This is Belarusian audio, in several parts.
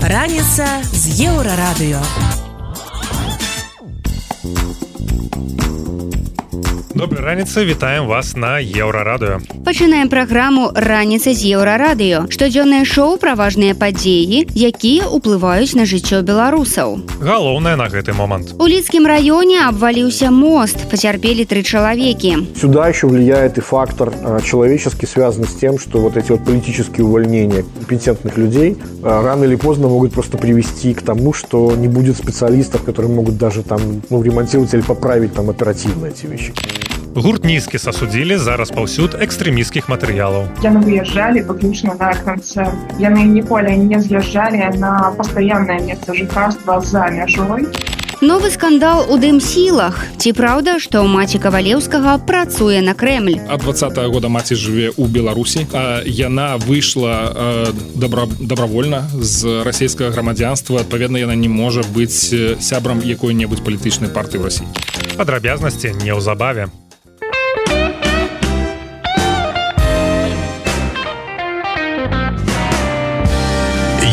Раніца з еўрарадыё. Добрай раніцы вітаем вас на еўрарадыё. Пачынаем праграму раніца з еўрарадыё. Штодзённае шоу пра важныя падзеі, якія ўплываюць на жыццё беларусаў. Галоўнае на гэты момант. У лідскім раёне абваліўся мост, пацярпелі тры чалавекі. Сюда еще влияет и фактор а, человеческий, связанный с тем, что вот эти вот политические увольнения компетентных людей а, рано или поздно могут просто привести к тому, что не будет специалистов, которые могут даже там ну, ремонтировать или поправить там оперативно эти вещи. Гурт нізкі сасудзілі за распаўсюд экстрэміскіх матэрыялаў. Яны выязджалі выключна на канцэрт. Яны ніколі не з'язджалі на пастаяннае месца жыхарства за мяжой. Новы скандал у дым-сілах. Ці праўда, што маці кавалеўскага працуе на Крэмль. ад двадцатого года маці жыве ў беларусі а, яна выйшла а, добра, добровольна з расійскага грамадзянства адпаведна яна не можа быць э, сябрам якой-небудзь палітычнай партыі ў рассіі Падрабязнасці неўзабаве.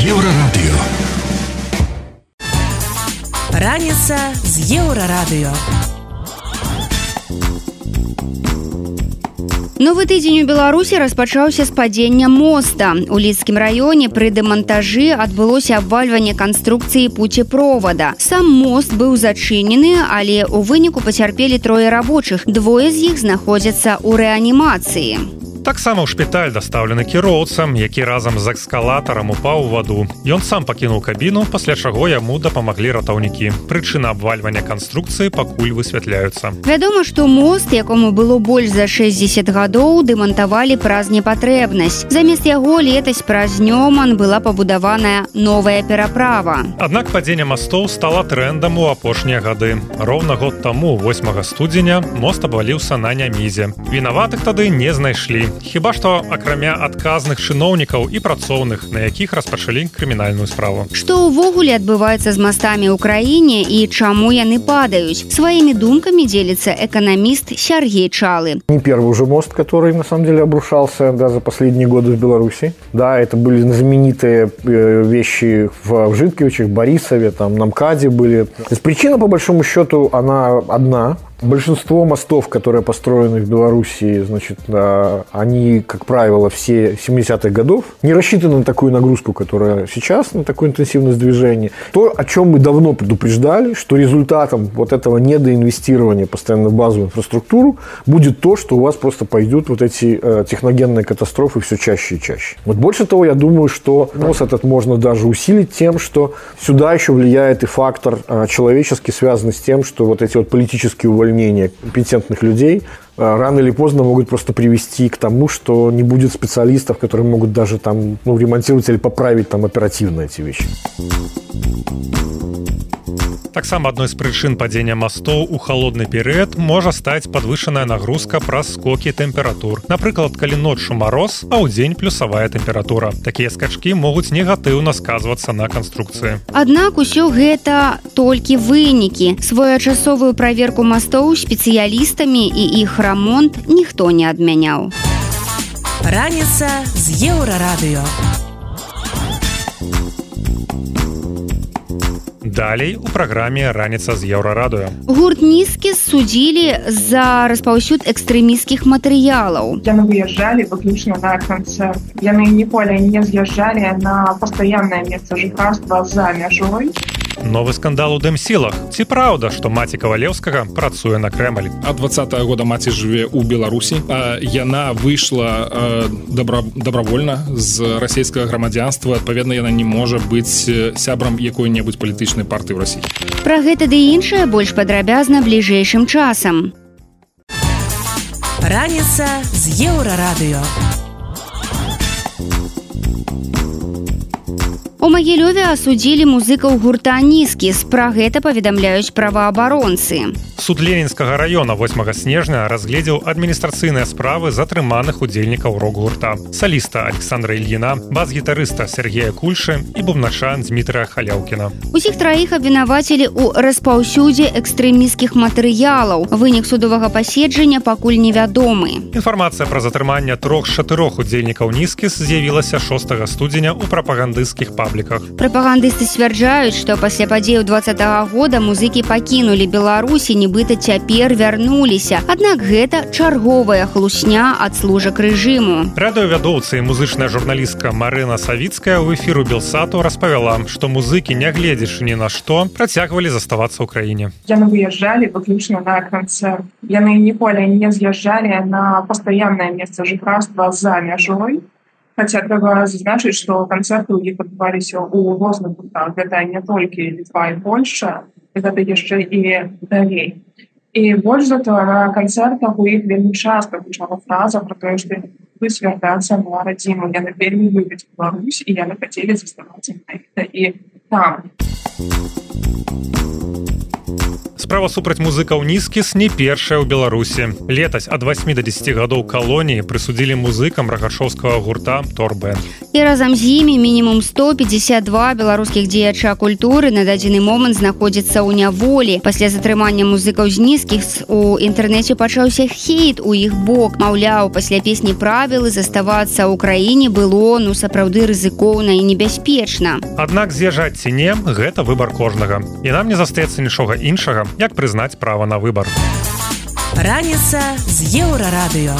Еўрарадыё. Раніца з еўрарадыё. Новы тыдзень у Беларусі распачаўся з падзення моста. У лідскім раёне пры дэмантажы адбылося абвальванне канструкцыі пуцепровода. Сам мост быў зачынены, але ў выніку пацярпелі трое рабочых. Двое з іх знаходзяцца ў рэанімацыі. Таксама ў шпіталь дастаўлены кіроўцам, які разам з экскалатарам упаў у ваду. Ён сам пакінуў кабіну, пасля чаго яму дапамаглі ратаўнікі. Прычына абвальвання канструкцыі пакуль высвятляюцца. Вядома, што мост, якому было больш за 60 гадоў, дэмантавалі праз непатрэбнасць. Замест яго летась праз нёман была пабудаваная новая пераправа. Аднак падзенне мастоў стала трэндам у апошнія гады. Роўна год таму 8 студзеня мост абваліўся на нямізе. Вінаватых тады не знайшлі. Хіба што акрамя адказных чыноўнікаў і працоўных, на якіх распачалі крымінальную справу. Што ўвогуле адбываецца з мастамі ў краіне і чаму яны падаюць? Сваімі думкамі дзеліцца эканаміст Сергей Чалы. Не первый уже мост, который на самом деле обрушался да, за последние годы в Беларуси. Да, это были знаменитые э, вещи в Житковичах, Борисове, там, на МКАДе были. То есть причина, по большому счету, она одна. Большинство мостов, которые построены в Беларуси, значит, а, они, как правило, все 70-х годов, не рассчитаны на такую нагрузку, которая сейчас, на такую интенсивность движения. То, о чем мы давно предупреждали, что результатом вот этого недоинвестирования постоянно в базовую инфраструктуру будет то, что у вас просто пойдут вот эти э, техногенные катастрофы все чаще и чаще. Вот больше того, я думаю, что мост этот можно даже усилить тем, что сюда еще влияет и фактор э, человеческий, связанный с тем, что вот эти вот политические увольнения компетентных людей э, рано или поздно могут просто привести к тому, что не будет специалистов, которые могут даже там ну, ремонтировать или поправить там оперативно эти вещи. Таксама адной з прычын падзення мастоў у халодны перыяд можа стаць падвышаная нагрузка праз скокі тэмператур. Напрыклад, калі ноччу мароз, а ў дзень плюсавая тэмпература. Такія скачкі могуць негатыўна сказвацца на канструкцыі. Аднак усё гэта толькі вынікі. Своечасовую праверку мастоў спецыялістамі і іх рамонт ніхто не адмяняў. Раніца з еўрарадыё. Далей у праграме раніца з еўрарадыё. Гурт нізкі судзілі за распаўсюд экстрэміскіх матэрыялаў. Яны выязджалі выключна на канцэрт. Яны ніколі не з'язджалі на пастаяннае месца жыхарства за мяжой. Новы скандал у дым-сілах. Ці праўда, што маці кавалеўскага працуе на Крэмль. ад двадцатого года маці жыве ў беларусі а, яна выйшла а, добра, добровольна з расійскага грамадзянства адпаведна яна не можа быць сябрам якой-небудзь палітычнай партыі ў рассіі Пра гэта ды іншае больш падрабязна бліжэйшым часам. Раніца з еўрарадыё. У магілёве асудзілі музыкаў гурта нізкі пра гэта паведамляюць праваабаронцы. Суд ленінскага района 8 снежня разгледзеў адміністрацыйныя справы затрыманых удзельнікаў рок-гурта. Саліста александра ільіна бас-гітарыста Сергея кульшы і бубначан дмітрия халяўкіна. Усіх траіх абвінавацілі ў распаўсюдзе экстрэміскіх матэрыялаў. Вынік судовага паседжання пакуль невядомы. Інфармацыя пра затрыманне трох чатырох удзельнікаў нізкіс з'явілася 6 студзеня ў прапагандысцкіх паб рэспубліках. Прапагандысты сцвярджаюць, што пасля падзею два -го года музыкі пакінулі Беларусі, нібыта цяпер вярнуліся. Аднак гэта чарговая хлусня ад служак рэжыму. Радыёвядоўцы і музычная журналістка Марына Савіцкая ў эфіру Белсату распавяла, што музыкі, нягледзячы ні на што, працягвалі заставацца ў краіне. Яны выязджалі выключна на канцэрт. Яны ніколі не з'язджалі на пастаяннае месца жыхарства за мяжой Хаця трэба зазначыць, што канцэрты ў іх адбываліся ў розных гуртах. Гэта не толькі літва і Польша, гэта яшчэ і далей. І больш за то на канцэртах у іх вельмі часта гучала фраза пра тое, што вы свярдацца на радзіму. Яны вельмі любяць Беларусь і яны хацелі заставацца і там справа супраць музыкаў нізкіс не першая ў беларусі. Летась ад 8 до 10 гадоў калоніі прысудзілі музыкам рагашовскага гурта торбе і разам з імі мінімум 152 беларускіх дзеяча культуры на дадзены момант знаходзіцца ў няволі. Пасля затрымання музыкаў з нізкіх у інтэрнэце пачаўся хейт у іх бок. Маўляў пасля песні правілы заставацца ў краіне было ну сапраўды рызыкоўна і небяспечна. Аднак з'язджаць ці не гэта выбар кожнага. І нам не застаецца нічога іншага як прызнаць права на выбар. Раніца з еўрарадыё.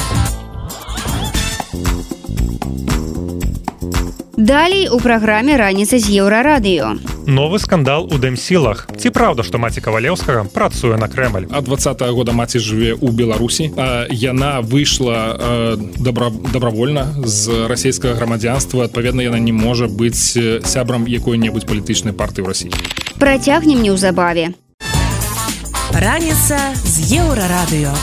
Далей у праграме раніца з еўрарадыё. Новы скандал у дэмсілах. Ці праўда, што маці кавалеўскага працуе на крэмль. А два -го года маці жыве ў Беларусі. Яна выйшла добра, добравольна з расійскага грамадзянства. Адпаведна, яна не можа быць сябрам якой-небудзь палітычнай партыі ў рассіі. Працягнем неўзабаве. Раніца з еўрарадыё.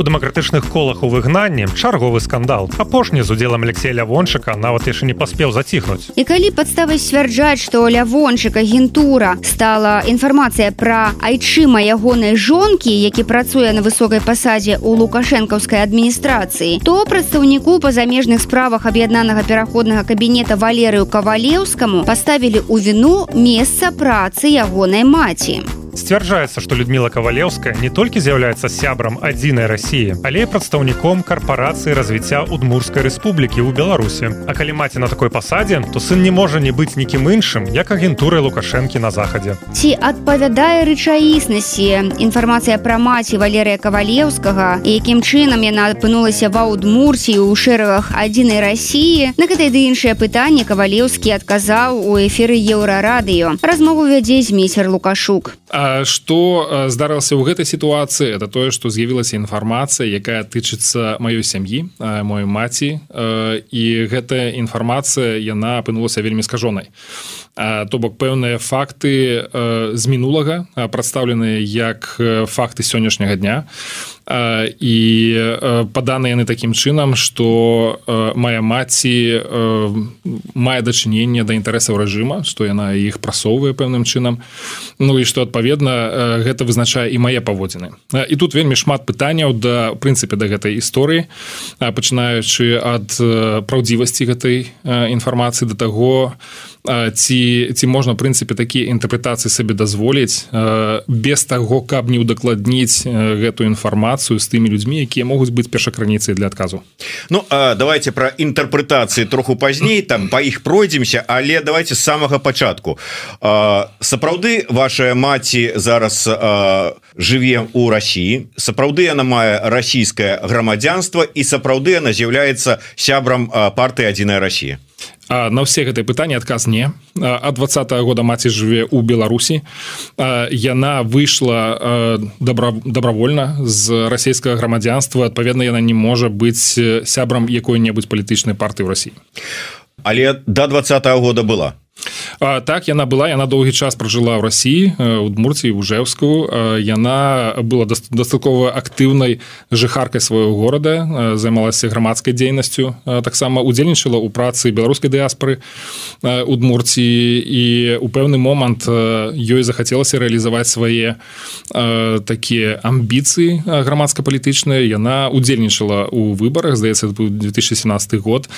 У дэмакратычных колах у выгнанні чарговы скандал. Апошні з удзелам алексея лявончыка нават яшчэ не паспеў заціхнуць. І калі падставай сцвярджаць што лявончыка гентура стала інфармацыя пра айчыма ягонай жонкі які працуе на высокай пасадзе у лукашэнкаўскай адміністрацыі то прадстаўніку па замежных справах аб'яднанага пераходнага кабінета валерыю кавалеўскаму паставілі ў віну месца працы ягонай маці сцвярджаецца што людмила кавалеўская не толькі з'яўляецца сябрам адзінай рассіі але прадстаўніком карпорацыі развіцця удмурскай рэспублікі ў беларусі а калі маці на такой пасадзе то сын не можа не быць нікім іншым як агентурай лукашэнкі на захадзе. Ці адпавядае рэчаіснасці інфармацыя пра маці валерыя кавалеўскага і якім чынам яна апынулася ва удмурсі ў шэрагах адзінай рассіі на гэтай ды іншае пытанне кавалеўскі адказаў у эфіры еўрарадыё размову вядзе змейсер лукашук что здарылася ў гэтай сітуацыі? Это тое што з'явілася інфармацыя якая тычыцца маёй сям'і мой маці і гэтая інфармацыя яна апынулася вельмі скажонай то бок пэўныя факты з мінулага прадстаўленыя як факты сённяшняга дня. І паданы яны такім чынам што моя маці мае дачыненне да інтарэсаў рэжыма што яна іх прасоўвае пэўным чынам. Ну і што адпаведна гэта вызначае і мае паводзіны. І тут вельмі шмат пытанняў да прынцыпе да гэтай гісторыі пачынаючы ад праўдзівасці гэтай інфармацыі да таго ці ці можна прынцыпе такія інтэрпрэтацыі сабе дазволіць без таго каб не ўдакладніць гэтую інфармацыю з тымі людзьмі якія могуць быць першакраніцай для адказу? Ну давайте про інтэрпрэтацыі троху пазней там па іх пройдземся але давайте з самага пачатку. Сапраўды ваша маці зараз жыве у Росіі сапраўды яна мае расійскае грамадзянства і сапраўды яна з'яўляецца сябрам партыі адзіная Росія на ўсе гэтыя пытанні адказ не. Ад два -го года маці жыве ў беларусі яна выйшла добра добравольна з расійскага грамадзянства адпаведна яна не можа быць сябрам якой-небудзь палітычнай партыі ў рассіі але до да два -го года была А, так яна была яна доўгі час пражыла ў рассіі у дмурці ужэўску яна была дастаткова актыўнай жыхаркай свайго горада займалася грамадскай дзейнасцю таксама удзельнічала ў працы беларускай дыаспоры у дмурці і у пэўны момант ёй захацелася рэалізаваць свае такія амбіцыі грамадска-палітычныя. Яна удзельнічала у выбарах здаецца 2017 год.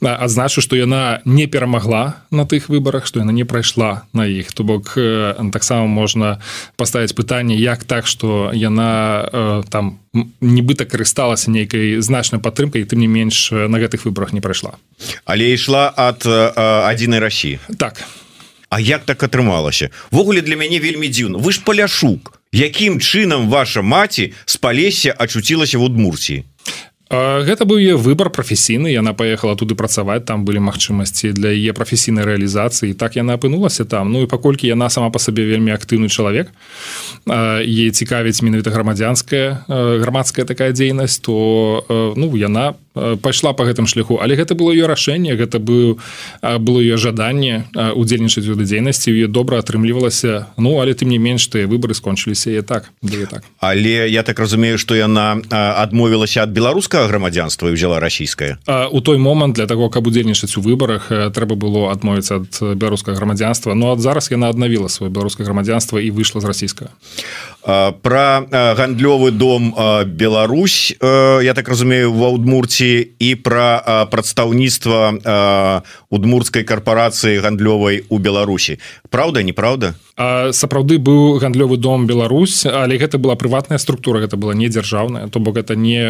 Адзначу што яна не перамагла на тых выбарах што яна не прайшла на іх то бок таксама можна паставіць пытанне як так что яна там нібыта карысталася нейкай значнай падтрымкай тым не менш на гэтых выборах не прайшла. Але ішла ад адзінай Росіі так. А як так атрымалася? Ввогуле для мяне вельмі дзіўна. Вы ж паляшук. Якім чынам ваша маці з палесе ачуцілася в удмурсіі гэта быў е выбор прафесійны яна поехала туды працаваць там былі магчымасці для яе прафесійнай рэалізацыі так яна апынулася там. Ну і паколькі яна сама по сабе вельмі актыўны чалавек е цікавіць менавіта грамадзянская грамадская такая дзейнасць то ну яна пайшла по гэтым шляху. Але гэта было ее рашэнне гэта быў было ее жаданне удзельнічаць у дзейнасці ее добра атрымлівалася. Ну але тым не менш тыя выборы скончыліся я так так. Але я так разумею что яна адмовілася ад беларускага беларускага грамадзянства і взяла расійскае у той момант для того каб удзельнічаць у выбарах трэба было адмовіцца ад беларускага грамадзянства Ну ад зараз яна аднавіла свое беларускае грамадзянства і выйшла з расійскага про гандлёвы дом Беларусь я так разумею ва удмурці і про прадстаўніцтва удмурской карпорацыі гандлёвай у Беларусі Праўда неправда? Сапраўды быў гандлёвы дом Беларусь але гэта была прыватная структура гэта была не дзяржаўная то бок это не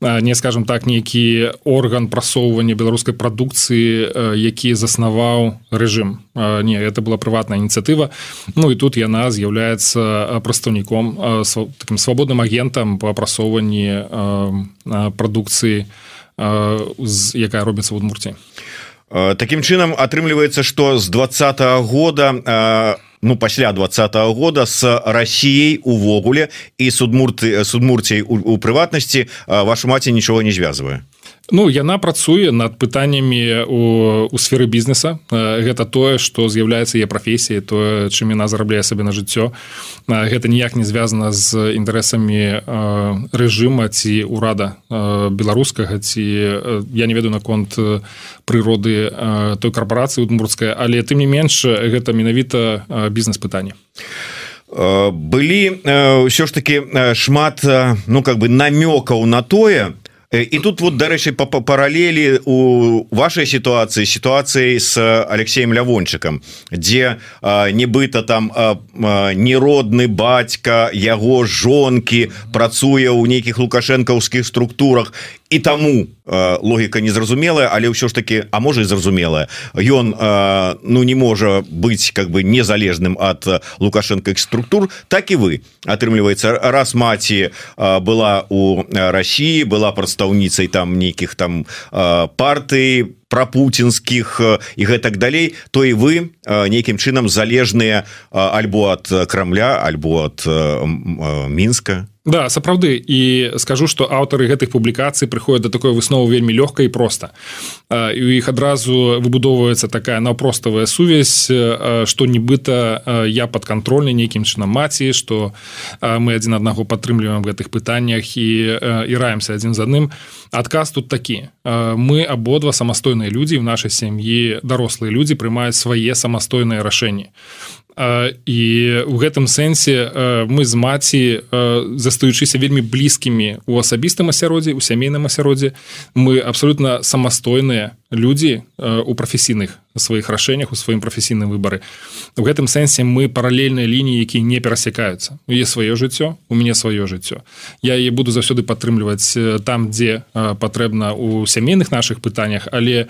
не скажем так нейкі орган прасоўвання беларускай прадукцыі які заснаваў рэжым. Не это была прыватная ініцыятыва. Ну і тут яна з'яўляецца прадстаўніком таким свабодным агентам по апрасоўванні прадукцыі якая робіцца в удмурці Такім чынам атрымліваецца што з двадцатого года ну пасля двадцатого года с Россией увогуле і судмурты судмурцей у, у прыватнасці вашу маці нічого не звязвае Ну яна працуе над пытаннямі у, у сферы бізнеса. Гэта тое што з'яўляецца яе прафесіяй тое чым яна зарабляе сабе на жыццё. Гэта ніяк не звязана з інтарэсамі рэжыма ці урада беларускага ці я не ведаю наконт прыроды той карпорацыі удмурская але тым не менш гэта менавіта бізнес-пытанне. Былі ўсё ж таки шмат ну как бы намёкаў на тое то і тут вот дарэчы по параллелі у вашай сітуацыі сітуацыі с Алексеем лявончыкам дзе нібыта там неродны бацька яго жонкі працуе ў нейкіх лукашэнкаўскіх структурах і таму логіка незразумелая але ўсё ж таки а можа і зразумелая. Ён ну не можа быць как бы незалежным ад лукашэнка структур так і вы. Атрымліваецца раз маці была у Росіі была прадстаўніцай там нейкіх там партый про путинскіх і гэтак далей то і вы нейкім чынам залежныя альбо ад крамля альбо ад мінска Да сапраўды. І скажу што аўтары гэтых публікацый прыходят да такой высновы вельмі лёгка і проста. У іх адразу выбудоўваецца такая наўпроставая сувязь што нібыта я падкантрольны нейкім чынам маці што мы адзін аднаго падтрымліваем гэтых пытаннях і і раемся адзін з адным. Адказ тут такі. Мы абодва самастойныя людзі в нашай сям'і дарослыя людзі прымаюць свае самастойныя рашэнні і у гэтым сэнсе мы з маці застаючыся вельмі блізкімі у асабістым асяроддзі у сямейным асяроддзе мы абсолютно самастойныя людзі у прафесійных сваіх рашэннях у сваім прафесійным выбары у гэтым сэнсе мы паралельныя лініі якія не перасякаюцца у е сваё жыццё у мяне сваё жыццё я е буду заўсёды падтрымліваць там дзе патрэбна у сямейных наших пытаннях але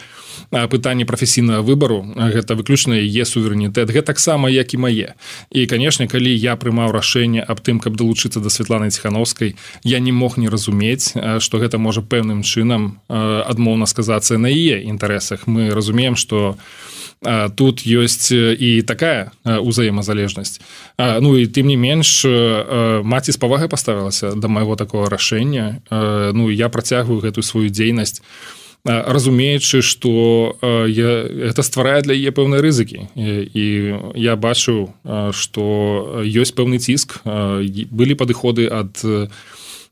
пытанне прафесійнага выбару гэта выключна е суверэнітэт гэта таксама як і мае і канешне калі я прымаў рашэнне аб тым каб далучыцца да Святланы ціхановскай я не мог не разумець што гэта можа пэўным чынам адмоўна сказацца на яе інтарэсах. Мы разумеем что тут ёсць і такая узаемазалежнасць Ну і тым не менш маці з павагай паставілася да майго такого рашэння. Ну я працягваю гэтую сваю дзейнасць разумеючы что я это стварае для яе пэўнай рызыкі. І я бачу что ёсць пэўны ціск былі падыходы ад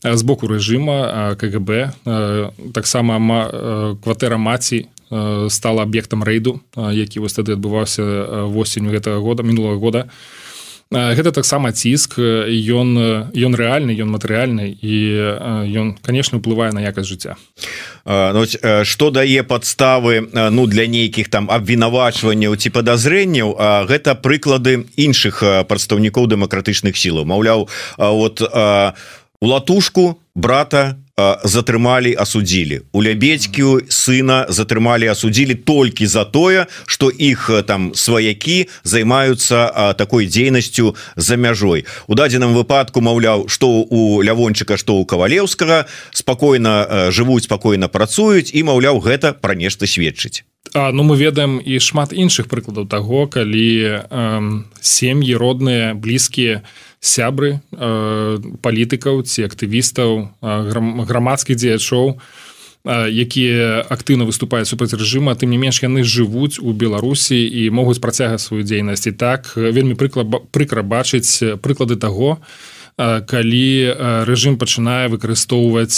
з боку рэжыма КГБ таксама кватэра маці стала аб'ектам рэйду які вось тады адбываўся восенню гэтага года мінулого года. Гэта таксама ціск ён ён рэальны ён матэрыяльны і ён конечно уплывае на якасць жыцця. Что ну, дае подставы ну для нейкіх там абвінавачванняў ці подазрэнняў гэта прыклады іншых прадстаўнікоў дэмакратычных сілаў. Маўляў вот у латушку брата затрымалі асудзілі у лябедзькі сына затрымалі асудзілі толькі за тое что іх там сваякі займаюцца такой дзейнасцю за мяжой. У дадзеным выпадку маўляў что у лявончыка что у кавалеўскага спакойна жывуць спакойна працуюць і маўляў гэта пра нешта сведчыць А, ну мы ведаем і шмат іншых прыкладаў таго калі э, сем'і родныя блізкія сябры э, палітыкаў ці актывістаў э, грамадскіх дзеячоў якія актыўна выступаюць супраць рэжыма тым не менш яны жывуць у беларусі і могуць працягаць сваю дзейнасць. І так вельмі прыкла прыкра бачыць прыклады таго калі рэжым пачынае выкарыстоўваць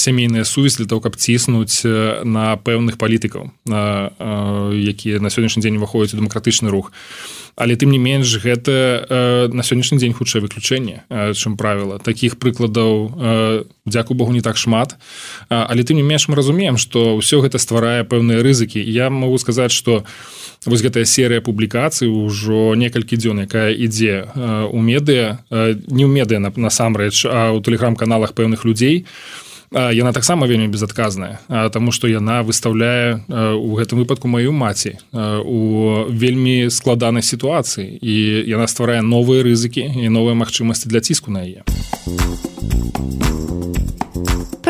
сямейныя сувязь для того каб ціснуць на пэўных палітыкаў якія на сённяшні дзень уваходзяць у дэмакратычны рух але тым не менш гэта э, на сённяшні дзень хутчае выключэнне э, чым правіла. Таких прыкладаў э, дзяку Богу не так шмат. Э, але тым не менш мы разумеем что ўсё гэта стварае пэўныя рызыкі. Я могу сказаць что вось гэтая серыя публікацый ужо некалькі дзён якая ідзе э, у медыа э, не ў медыа насамрэч а ў тэлеграм-каналах пэўных людзей. то яна таксама вельмі безадказная Таму што яна выставляе у гэтым выпадку маю маці у вельмі складанай сітуацыі і яна стварае новыя рызыкі і новыя магчымасці для ціску на яе.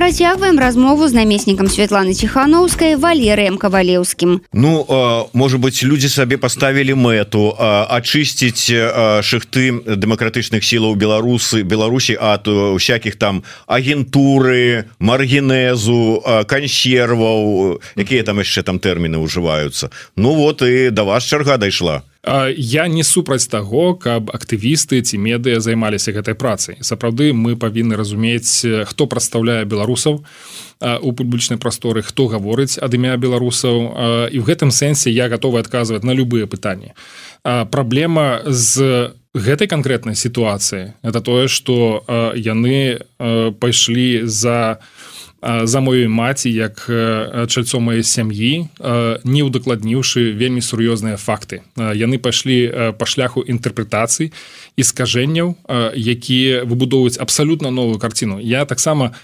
Працягваем размову з намеснікам Святланы Ціханаўскай валерыем кавалеўскім. Ну можа быть людзі сабе паставілі мэту ачысціць шыхты дэмакратычных сілаў беларусы Беларусі ад усякіх там агентуры маргенезу кансерваў якія там яшчэ там тэрміны ўжываюцца Ну вот і да вас чарга дайшла я не супраць таго каб актывісты ці медыя займаліся гэтай працай. Сапраўды мы павінны разумець хто прадстаўляе беларусаў у публічнай прасторы хто гаворыць ад імя беларусаў. І в гэтым сэнсе я готовы адказваць на любыя пытанні. Праблема з гэтай канкрэтнай сітуацыі это тое что яны пайшлі за у за мою маці як чальцо моей сям'і не удакладніўшы вельмі сур'ёзныя факты. Яны пайшлі па шляху інтэрпрэтацый і скажэнняў якія выбудоўваюць абсалютна новую карціну. Я таксама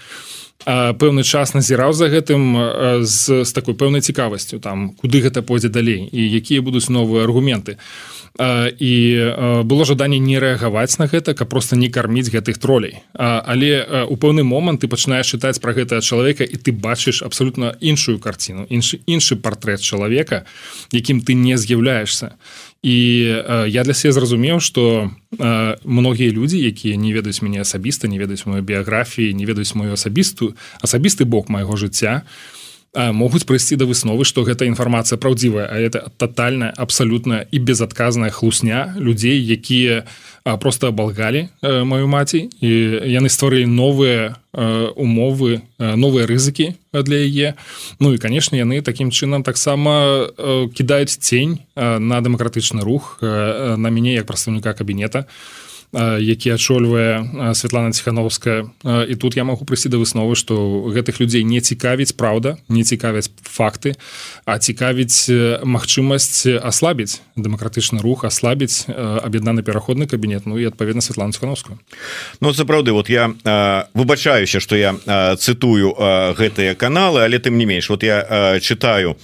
пэўны час назіраў за гэтым з, з такой пэўнай цікавасцю там куды гэта пойдзе далей і якія будуць новыя аргументы. І было жаданне не рэагаваць на гэта каб просто не карміць гэтых тролей. Але у пэўны момант ты пачынаеш чытаць пра гэтага чалавека і ты бачыш абсалютна іншую карціну іншы іншы партрэт чалавека якім ты не з'яўляешься і я для себе зразумеў что многія людзі якія не ведаюць мяне асабіста не ведаюць мою біяграфіі не ведаюць мою асабістую асабісты бок майго жыцця то могуць прыйсці да высновы што гэта інфармацыя праўдзівая а это тотальная абсалютная і безадказная хлусня людзей якія просто абалгалі маю маці і яны стварылі новыя умовы новыя рызыкі для яе. Ну і канешне яны такім чынам таксама кідаюць цень на дэмакратычны рух на мяне як прадстаўніка кабінета. то які адчольвае Святлана ціхановская. І тут я магу прыйсці да высновы што гэтых людзей не цікавіць праўда не цікавяць факты а цікавіць магчымасць аслабіць дэмакратычны рух аслабіць аб'яднаны пераходны кабінет Ну і адпаведна Святлана ціхановскую. Ну сапраўды вот я выбачаюся што я цытую гэтыя каналы але тым не менш вот я читаю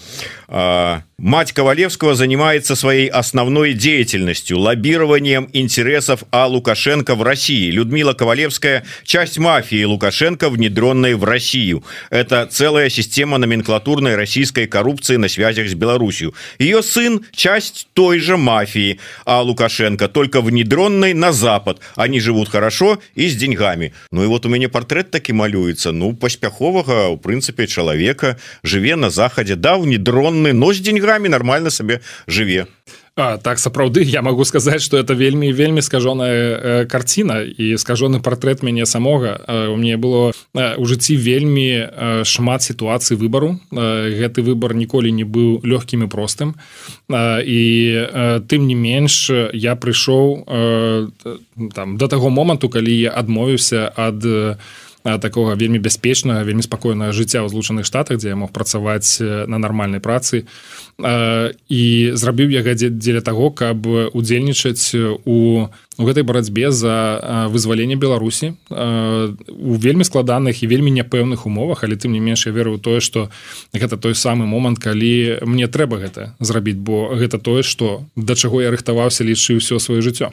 а мать Ковалевского занимается своей основной деятельностью лоббированием интересов Аллу Лукашенко в России. Людмила Ковалевская – часть мафии Лукашенко, внедренной в Россию. Это целая система номенклатурной российской коррупции на связях с Беларусью. Ее сын – часть той же мафии, а Лукашенко только внедренный на Запад. Они живут хорошо и с деньгами. Ну и вот у меня портрет таки малюется. Ну, паспяховага, в принципе, человека, живе на Заходе. Да, внедронный, но с деньгами нормально себе живе. А, так сапраўды я могу сказаць что это вельмі вельмі скажоная э, карціна і скажоны портрет мяне самога. Э, у мне было э, у жыцці вельмі э, шмат сітуацый выбару. Э, гэты выбор ніколі не быў лёгкім і простым. Э, і э, тым не менш я прыйшоў э, там до таго моманту калі я адмовіўся ад э, такого вельмі бяспечнага вельмі спакойнага жыцця ў злучаных штатах дзе я мог працаваць на нармальнай працы. І зрабіў я гадзе дзеля таго каб удзельнічаць у у гэтай барацьбе за вызваленне беларусі у вельмі складаных і вельмі няпэўных умовах але тым не менш я верую тое что гэта той самы момант калі мне трэба гэта зрабіць бо гэта тое что да чаго я рыхтаваўся лічыў ўсё сваё жыццё.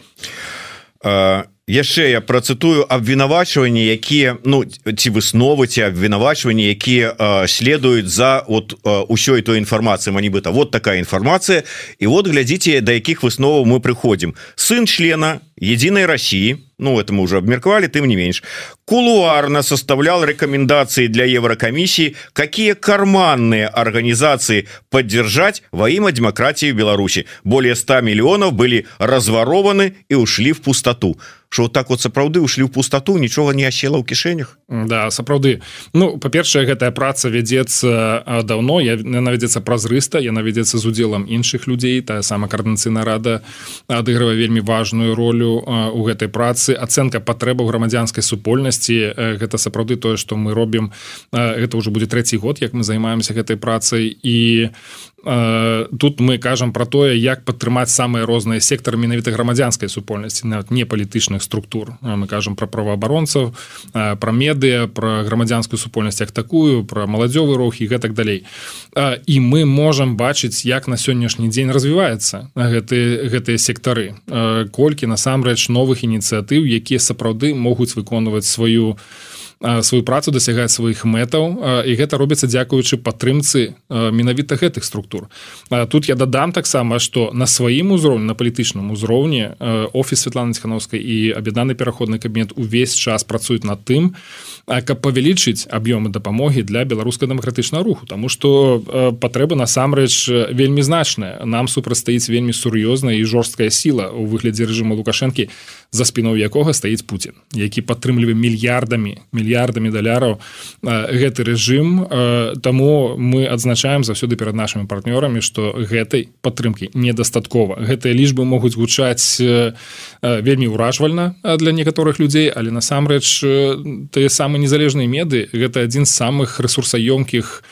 А яшчэ я працытую абвінавачванні якія ну ці высновы ці абвінавачванні якія следуюць за вот ўсёй той інфармацыі нібыта вот такая інфармацыя. І вот глядзіце да якіх высноваў мы прыходзім. Сын члена единой России ну это мы уже обмерквали тым не менш кулуарно составлял рекомендации для еврокомиссии какие карманные организации поддержать во имя демократии в Беларуси. Более 100 миллионов были разворованы и ушли в пустоту. Что вот так вот сапраўды ушли в пустоту нічога не осела ў кішэнях да сапраўды. Ну по-першае гэтая праца вядзецца давно я наведзецца празрыста я наведзецца з удзелам іншых людзей. Тая сама каардынцыйна рада адыгрывае вельмі важную ролю у гэтай працы. Ацэнка патрэбаў грамадзянскай супольнасці гэта сапраўды тое что мы робім. Гэта уже будзе трэці год як мы займаемся гэтай працай. І тут мы кажам про тое як падтрымаць самыя розныя сектары менавіта грамадзянскай супольнасці нават не палітычных структур. Мы кажам про праваабаронцаў про медыа про грамадзянскую супольнасць як такую про маладзёвы рух і гэтак далей. І мы можам бачыць як на сённяшні дзень развіваецца гэты гэтыя сектары. Колькі насамрэч новых ініцыятыў якія сапраўды могуць выконваць сваю сваю працу дасягаць сваіх мэтаў і гэта робіцца дзякуючы падтрымцы менавіта гэтых структур. Тут я дадам таксама что на сваім узроўні на палітычным узроўні офіс Светланы цхановскай і аб'яднаны пераходны кабінет увесь час працуюць над тым каб павялічыць аб'ёмы дапамогі для беларуска-дэмакратычнага руху. Таму что патрэба насамрэч вельмі значная. Нам супрацьстаіць вельмі сур'ёзная і жорсткая сіла у выглядзе рэжыму лукашэнкі за спіnou якога стаіць Путін які падтрымлівае мільярдамі мільярдамі даляраў гэты рэжым. Таму мы адзначаем заўсёды перад нашими партнёрамі что гэтай падтрымки недастаткова. Гэтыя лічбы могуць гучаць вельмі ўражвальна для некаторых людзей але насамрэч тыя самыя незалежныя меды гэта адзін з самых ресурсаёмкіх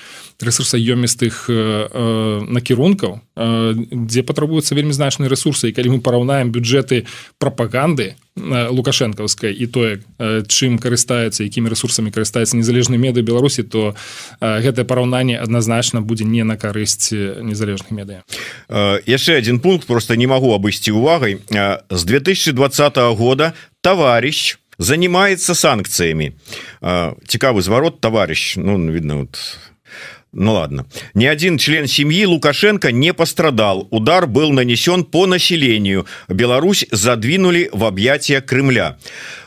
ресурсаёмістых э, э, накірункаў э, дзе патрабуюцца вельмі значныя ресурсы і калі мы параўнаем бюджэты прапаганды лукашэнкаўскай і тое чым карыстаецца якімі ресурсамі карыстаецца незалежны меды беларусі то гэтае параўнанне адназначна будзе не на карысць незалежных медыя яшчэ один пункт просто не магу абысці увагай з 2020 года товарищ занимается санкциями. Цікавы зварот товарищ ну видно вот Ну ладно. Ни один член семьи лукашенко не пострадал. Удар был нанесен по населению. Беларусь задвинули в объятия Крымля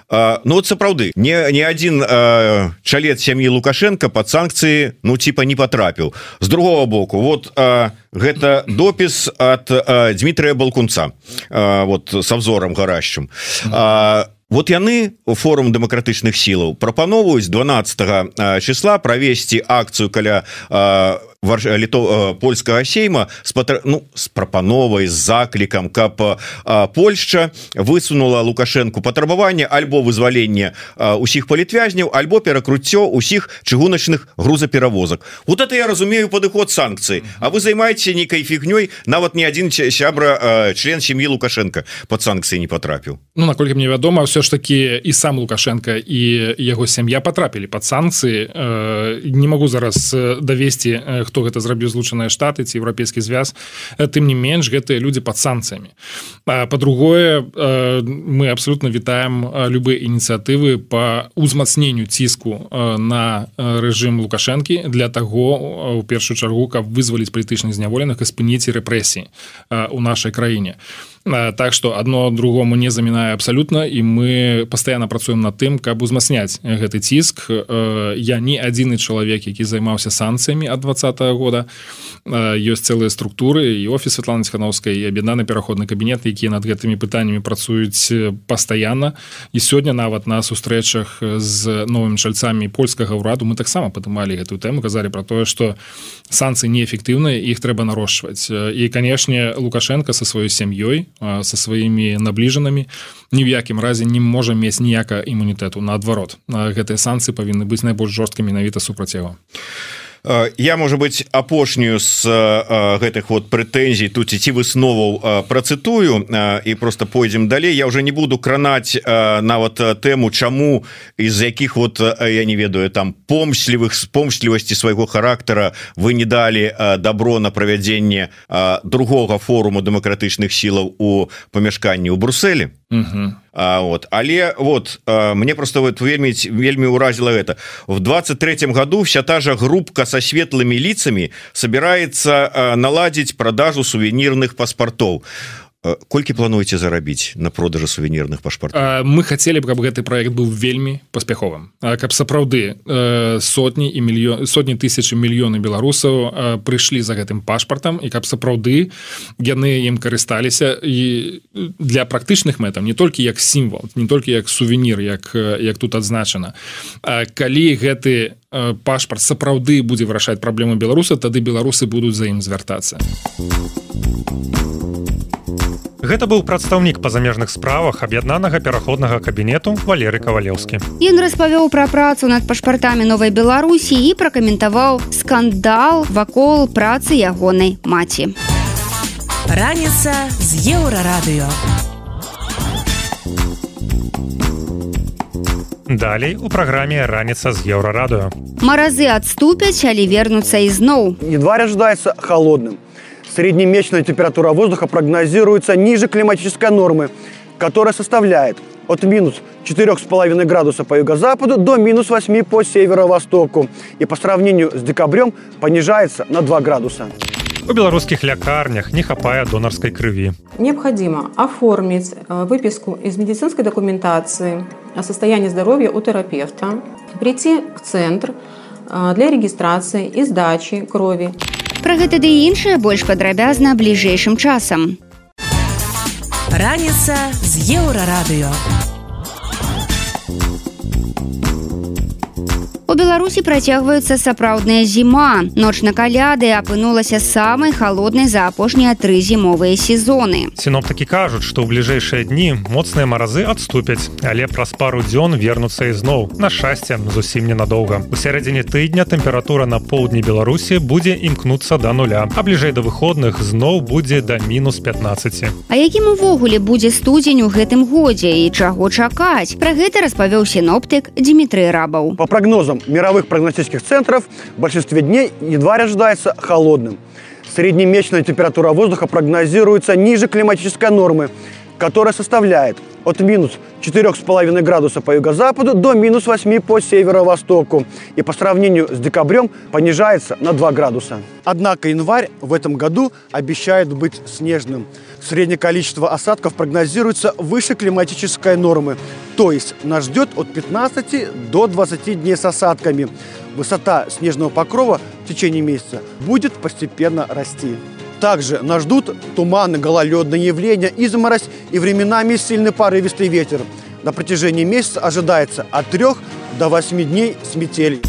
а, Ну вот сапраўды не не один а, чалет сям'і лукашенко под санкции ну типа не потрапіў с другого боку вот а, гэта допіс от Дмитрия балкунца вот со взором гаращим а вот яны форум дэмакратычных сілаў прапановваюць 12 числа правесці акцыю каля літо польскага сейма с патр... ну с прапановай з заклікам каб Польшча высунула лукашенко патрабаванне альбо вызвалення усіх палітвязняў альбо перакруццё усіх чыгуначных грузаперавозак. Вот это я разумею падыход санкцыі А вы займаеце нейкай фігнёй нават не адзін сябра член сем'і лукашенко под санкцыі не потрапіў. Ну наколькі мне вядома все ж таки і сам лукашенко і яго сям'я потрапілі под санкцыі не могу зараз давесці хто гэта зрабіў злучаныя штаты ці еўрапейскі звяз тым не менш гэтыя людзі под санкцыямі. По-другое мы абсолютно вітаем любыя ініцыятывы по узмацненню ціску на рэжым лукашэнкі для таго у першую чаргу каб вызваліць палітычных зняволеных і спыніць рэпрэсіі у нашай краіне так что одно другому не замінае абсолютно і мы постоянно працуем над тым каб узмацняць гэты ціск я не адзіны чалавек які займаўся санкцыямі ад двадцатого года. Ёсць цэлыя структуры і офіс Светланы хановскай і аб'яднаны пераходны кабінет якія над гэтымі пытаннямі працуюць пастаянна і сёння нават на сустрэчах з новымі чальцамі польскага ўраду мы таксама падымалі гэтую тэму казалі про тое что санкцыі неэфектыўныя іх трэба нарошчваць і канешне лукашенко со сваёй сям'ёй со сваімі набліжанымі ні в якім разе не можа мець ніяка імунітэту наадварот гэтыя санкцыі павінны быць найбольш жорстка менавіта супраць яго я можа быть апошнюю з гэтых вот прэтэнзій тут ці высноваў працытую і просто пойдзем далей. Я уже не буду кранаць нават тэму чаму из якіх вот я не ведаю там помслівых с помслівасці свайго характара вы не далі добро на правядзенне другога форуму дэмакратычных сілаў у памяшканні ў Брусселі А, вот. Але вот а, мне просто вот вельмі вельмі уразила это в 23 году вся та же группка со светлыми лицами собирается а, наладить продажу сувенирных паспортов колькі плануеце зарабіць на продажы сувенірных пашпарт мы хотели б каб гэты проект быў вельмі паспяховым каб сапраўды сотні і мільён сотні тысяч мільёны беларусаў прыйшлі за гэтым пашпартам і каб сапраўды яны ім карысталіся і для практычных мэтаў не толькі як сімвал не толькі як сувенір як як тут адзначана калі гэты пашпарт сапраўды будзе вырашаць праблему беларуса тады беларусы будуць за ім звяртацца Гэта быў прадстаўнік па замежных справах аб'яднанага пераходнага кабінету валеры кавалеўскі. Ён распавёў пра працу над пашпартамі новай беларусі і пракаментаваў скандал вакол працы ягонай маці. Раніца з еўрарадыё. Далей у праграме раніца з еўрарадыё. Маразы адступяць, але вернуцца ізноў. Едва ожидается холодным. Среднемесячная температура воздуха прогнозируется ниже климатической нормы, которая составляет от минус 4,5 градуса по юго-западу до минус 8 по северо-востоку и по сравнению с декабрем понижается на 2 градуса. У белорусских лекарнях не хапая донорской крови. Необходимо оформить э, выписку из медицинской документации о состоянии здоровья у терапевта, прийти в центр для регистрации и сдачи крови. Пра гэта ды іншае больш падрабязна бліжэйшым часам. Раніца з еўрарадыё. У Беларусі працягваецца сапраўдная зіма. Ноч на каляды апынулася самай халоднай за апошнія тры зімовыя сезоны. Сіноптыкі кажуць, што ў бліжэйшыя дні моцныя маразы адступяць, але праз пару дзён вернуцца ізноў. На шчасце зусім ненадоўга. У сярэдзіне тыдня тэмпература на поўдні Беларусі будзе імкнуцца да нуля, а бліжэй да выходных зноў будзе да мінус 15. А якім увогуле будзе студзень у гэтым годзе і чаго чакаць? Пра гэта распавёў сіноптык Дмітрый Рабаў. По прогнозам мировых прогностических центров в большинстве дней едва ожидается холодным. Среднемесячная температура воздуха прогнозируется ниже климатической нормы, которая составляет от минус 4,5 градуса по юго-западу до минус 8 по северо-востоку и по сравнению с декабрем понижается на 2 градуса. Однако январь в этом году обещает быть снежным. Среднее количество осадков прогнозируется выше климатической нормы, то есть нас ждет от 15 до 20 дней с осадками. Высота снежного покрова в течение месяца будет постепенно расти. Также нас ждут туманы, гололедные явления, изморозь и временами сильный порывистый ветер. На протяжении месяца ожидается от 3 до 8 дней с метелей.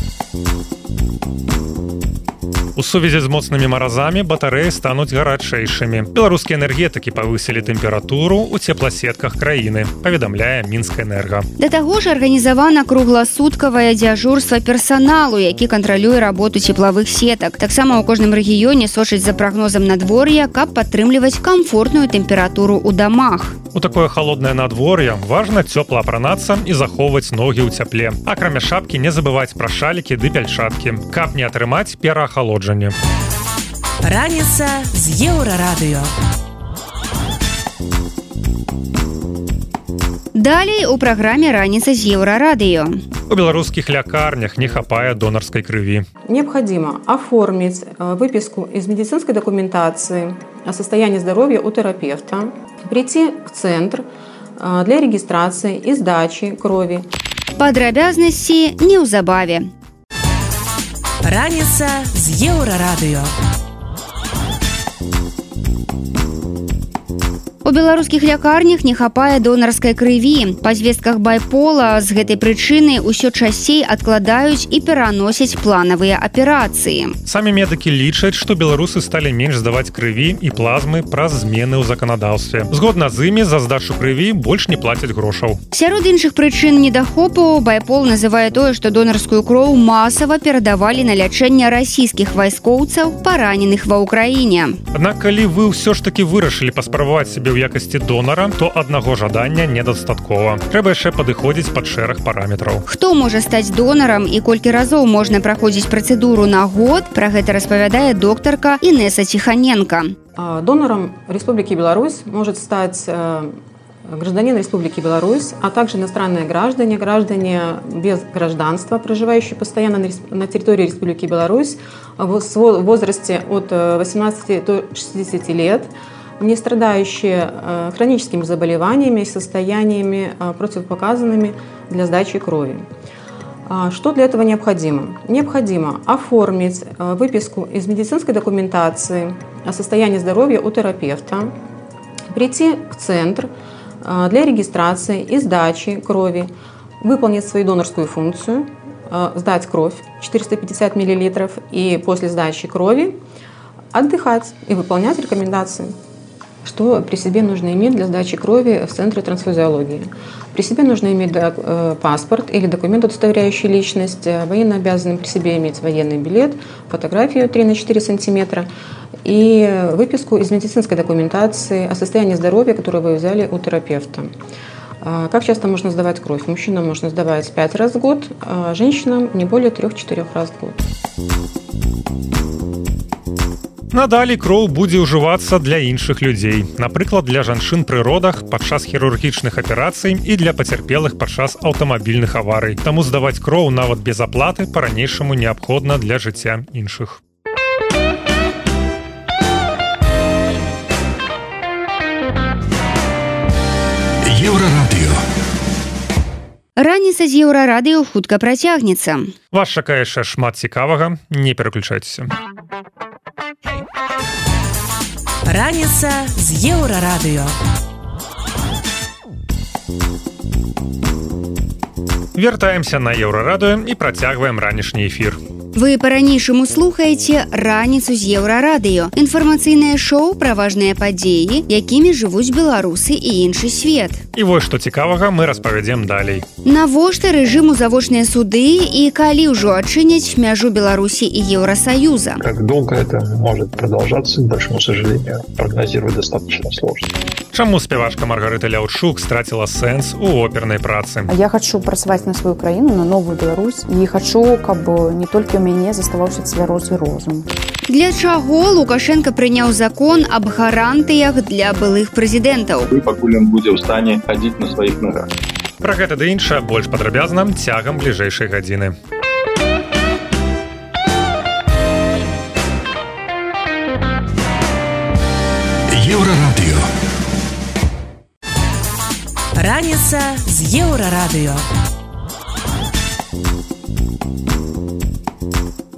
У сувязі з моцнымі маразамі батарэі стануць гарачэйшымі. Беларускія энергетыкі павысілі тэмпературу ў цепласетках краіны, паведамляе мінская энерга. Да таго ж арганізавана кругласуткавае дзяжурства персаналу, які кантралюе работу цеплавых сетак. Таксама ў кожным рэгіёне сочыць за прагнозам надвор'я, каб падтрымліваць камфортную тэмпературу ў дамах. У такое холоднае надвор'е важна цёпла апранацца і захоўваць ногі ў цяпле. Акрамя шапкі не забываць пра шалікі ды пяльчаткі, каб не атрымаць пераахалоджанне. Раніца з еўрарадыё. Далей у праграме раніца з еўрарадыё. У беларускіх лякарнях не хапае донарской крыві. Необходимо оформить э, выписку из медицинской документации о состоянии здоровья у терапевта, прийти в центр э, для регистрации и сдачи крови. Падрабязнасці неўзабаве. Раніца з еўрарадыё. У беларускіх лякарнях не хапае донарскай крыві. Па звестках байпола з гэтай прычыны ўсё часцей адкладаюць і пераносяць планавыя аперацыі. Самі медыкі лічаць, што беларусы сталі менш здаваць крыві і плазмы праз змены ў заканадаўстве. Згодна з імі за здачу крыві больш не плацяць грошаў. Сярод іншых прычын недахопу байпол называе тое, што донарскую кроў масава перадавалі на лячэнне расійскіх вайскоўцаў, параненых ва ўкраіне. Аднак калі вы ўсё ж таки вырашылі паспрабаваць сябе ў якасці донара, то аднаго жадання недастаткова. Трэба яшчэ падыходзіць пад шэраг параметраў. Хто можа стаць донарам і колькі разоў можна праходзіць працэдуру на год, пра гэта распавядае доктарка Інеса Ціханенко. А, Донором Республики Беларусь может стать э, гражданин Республики Беларусь, а также иностранные граждане, граждане без гражданства, проживающие постоянно на территории Республики Беларусь в возрасте от э, 18 до 60 лет, не страдающие э, хроническими заболеваниями и состояниями э, противопоказанными для сдачи крови. А, Что для этого необходимо? Необходимо оформить э, выписку из медицинской документации о состоянии здоровья у терапевта, прийти в центр для регистрации и сдачи крови, выполнить свою донорскую функцию, сдать кровь 450 мл и после сдачи крови отдыхать и выполнять рекомендации. Что при себе нужно иметь для сдачи крови в центре трансфузиологии? При себе нужно иметь э, паспорт или документ, удостоверяющий личность. Э, Военно обязаны при себе иметь военный билет, фотографию 3 на 4 сантиметра и выписку из медицинской документации о состоянии здоровья, которую вы взяли у терапевта. А Как часто можно сдавать кровь? Мужчинам можно сдавать 5 раз в год, а женщинам не более 3-4 раз в год. Надалей кроў будзе ўжывацца для іншых людзей. Напрыклад, для жанчын пры родах падчас хірургічных аперацый і для пацярпелых падчас аўтамабільных аварый. Таму здаваць кроў нават без аплаты па-ранейшаму неабходна для жыцця іншых. Еўрарадыё. Раніца з еўрарадыё хутка працягнецца. Вас чакае яшчэ шмат цікавага, не пераключайцеся. Раніца з еўрарадыё. Вяртаемся на еўрарадыё і працягваем ранішні эфір. Вы па-ранейшаму слухаеце раніцу з еўрарадыё. Інфармацыйнае шоу пра важныя падзеі, якімі жывуць беларусы і іншы свет. І вось што цікавага мы распавядзем далей. Навошта рэжыму завочныя суды і калі ўжо адчыняць мяжу Беларусі і Еўросаюза. Как долго это может продолжаться, к большому сожалению, прогнозировать достаточно сложно. Чаму спявачка Маргарыта Ляўчук страціла сэнс у опернай працы. Я хочу працаваць на сваю краіну на новую Беларусь і хочу каб не толькі у мяне заставаўся цвярозы розум Для чаго Лукашенко прыняў закон аб гарантыях для былых прэзідэнтаў. І пакуль ён будзе ў стане хадзіць на сваіх нагах. Пра гэта ды іншае больш падрабязна цягам бліжэйшай гадзіны. Еўрарадыё. Раніца з еўрарадыё.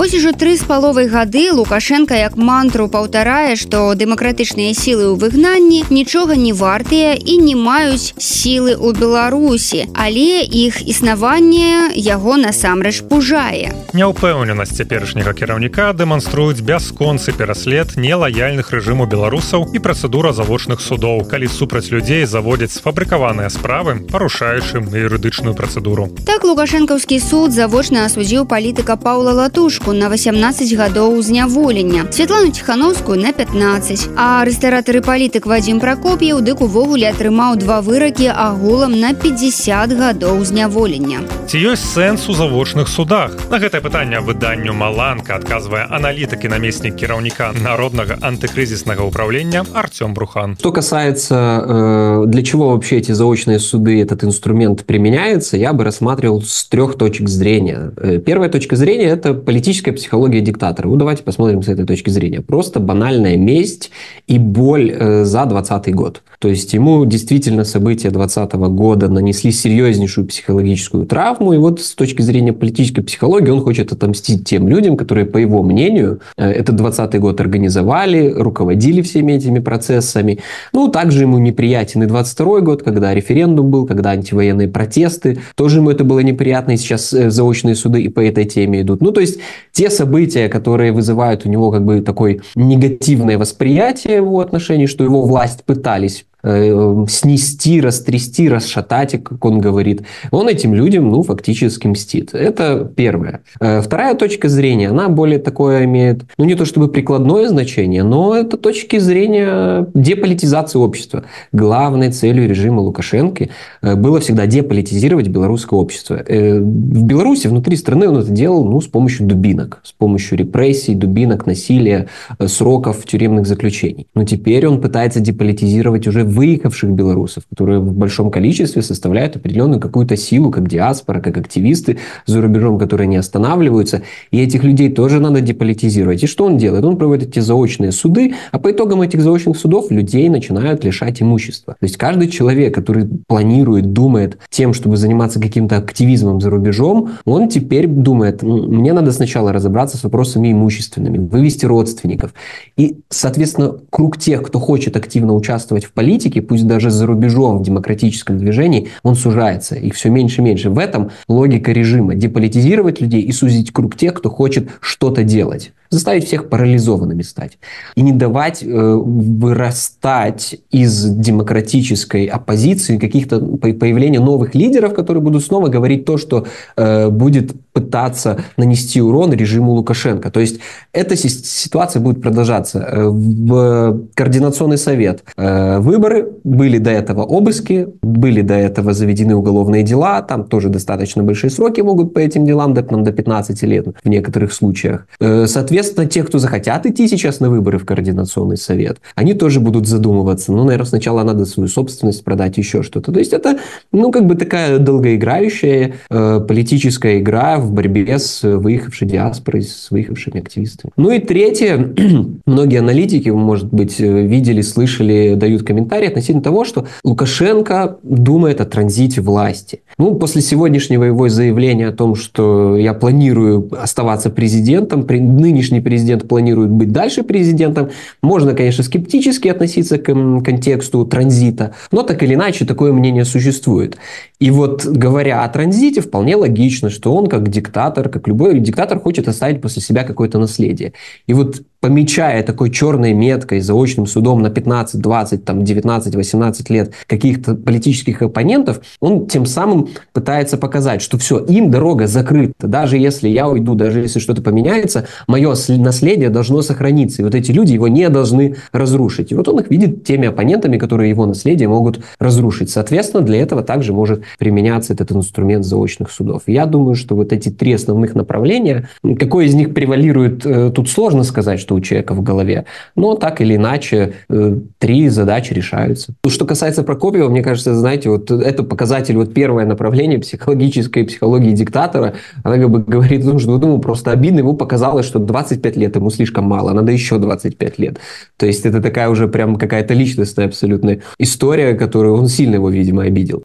Вось ужо тры з паловай гады Лукашенко як мантру паўтарае, што дэмакратычныя сілы ў выгнанні нічога не вартыя і не маюць сілы ў Беларусі, але іх існаванне яго насамрэч пужае. Няўпэўненасць цяперашняга кіраўніка дэманструюць бясконцы пераслед нелаяльных рэжыму беларусаў і працэдура завочных судоў, калі супраць людзей заводзяць сфабрыкаваныя справы, парушаючы юрыдычную працэдуру. Так лукашэнкаўскі суд завочна асудзіў палітыка Паўла Латушку Лукашэнку на 18 гадоў зняволення Святлану ціхановскую на 15 а рэстаратары палітык Вадзім пракоп'яў дык увогуле атрымаў два выракі агулам на 50 гадоў зняволення. Ці ёсць сэнс у завочных судах? На гэтае пытанне выданню маланка адказвае аналітыкі намеснік кіраўніка народнага антыкрызіснага ўправлення Артём брухан. Что касается э, для чего вообще эти заочные суды этот инструмент применяется я бы рассматривал с трех точек зрения. Э, первая точка зрения это политическая психология диктатора. Ну давайте посмотрим с этой точки зрения. Просто банальная месть и боль э, за 20 год. То есть ему действительно события 20 -го года нанесли серьезнейшую психологическую травму. И вот с точки зрения политической психологии он хочет отомстить тем людям которые по его мнению этот 20 год организовали руководили всеми этими процессами. Ну также ему неприятен и 22 год когда референдум был когда антивоенные протесты. Тоже ему это было неприятно и сейчас заочные суды и по этой теме идут. Ну то есть те события которые вызывают у него как бы такой негативное восприятие его отношений что его власть пытались Э, снести, растрясти, расшатать, как он говорит, он этим людям, ну, фактически мстит. Это первое. Э, вторая точка зрения, она более такое имеет, ну, не то чтобы прикладное значение, но это точки зрения деполитизации общества. Главной целью режима Лукашенко э, было всегда деполитизировать белорусское общество. В Беларуси, внутри страны он это делал, ну, с помощью дубинок, с помощью репрессий, дубинок, насилия, сроков тюремных заключений. Но теперь он пытается деполитизировать уже выехавших белорусов, которые в большом количестве составляют определенную какую-то силу, как диаспора, как активисты за рубежом, которые не останавливаются. И этих людей тоже надо деполитизировать. И что он делает? Он проводит эти заочные суды, а по итогам этих заочных судов людей начинают лишать имущества. То есть каждый человек, который планирует, думает тем, чтобы заниматься каким-то активизмом за рубежом, он теперь думает, мне надо сначала разобраться с вопросами имущественными, вывести родственников. И, соответственно, круг тех, кто хочет активно участвовать в политике, политики, пусть даже за рубежом в демократическом движении, он сужается. Их все меньше и меньше. В этом логика режима. Деполитизировать людей и сузить круг тех, кто хочет что-то делать заставить всех парализованными стать. И не давать э, вырастать из демократической оппозиции каких-то появления новых лидеров, которые будут снова говорить то, что э, будет пытаться нанести урон режиму Лукашенко. То есть эта ситуация будет продолжаться. Э, в Координационный совет э, выборы, были до этого обыски, были до этого заведены уголовные дела, там тоже достаточно большие сроки могут по этим делам, до, до 15 лет в некоторых случаях. Э, соответственно, Соответственно, те, кто захотят идти сейчас на выборы в Координационный совет, они тоже будут задумываться. Ну, наверное, сначала надо свою собственность продать, еще что-то. То есть это, ну, как бы такая долгоиграющая э, политическая игра в борьбе с выехавшей диаспорой, с выехавшими активистами. Ну и третье, многие аналитики, может быть, видели, слышали, дают комментарии относительно того, что Лукашенко думает о транзите власти. Ну, после сегодняшнего его заявления о том, что я планирую оставаться президентом, при нынешнем нынешний президент планирует быть дальше президентом. Можно, конечно, скептически относиться к контексту транзита, но так или иначе такое мнение существует. И вот говоря о транзите, вполне логично, что он как диктатор, как любой диктатор хочет оставить после себя какое-то наследие. И вот помечая такой черной меткой, заочным судом на 15, 20, там, 19, 18 лет каких-то политических оппонентов, он тем самым пытается показать, что все, им дорога закрыта. Даже если я уйду, даже если что-то поменяется, мое наследие должно сохраниться. И вот эти люди его не должны разрушить. И вот он их видит теми оппонентами, которые его наследие могут разрушить. Соответственно, для этого также может применяться этот инструмент заочных судов. Я думаю, что вот эти три основных направления, какое из них превалирует, э, тут сложно сказать, что у человека в голове. Но так или иначе, э, три задачи решаются. Что касается Прокопьева, мне кажется, знаете, вот это показатель, вот первое направление психологической психологии диктатора. Она как бы говорит, ну, что ему просто обидно, ему показалось, что 25 лет ему слишком мало, надо еще 25 лет. То есть это такая уже прям какая-то личностная абсолютная история, которую он сильно его, видимо, обидел.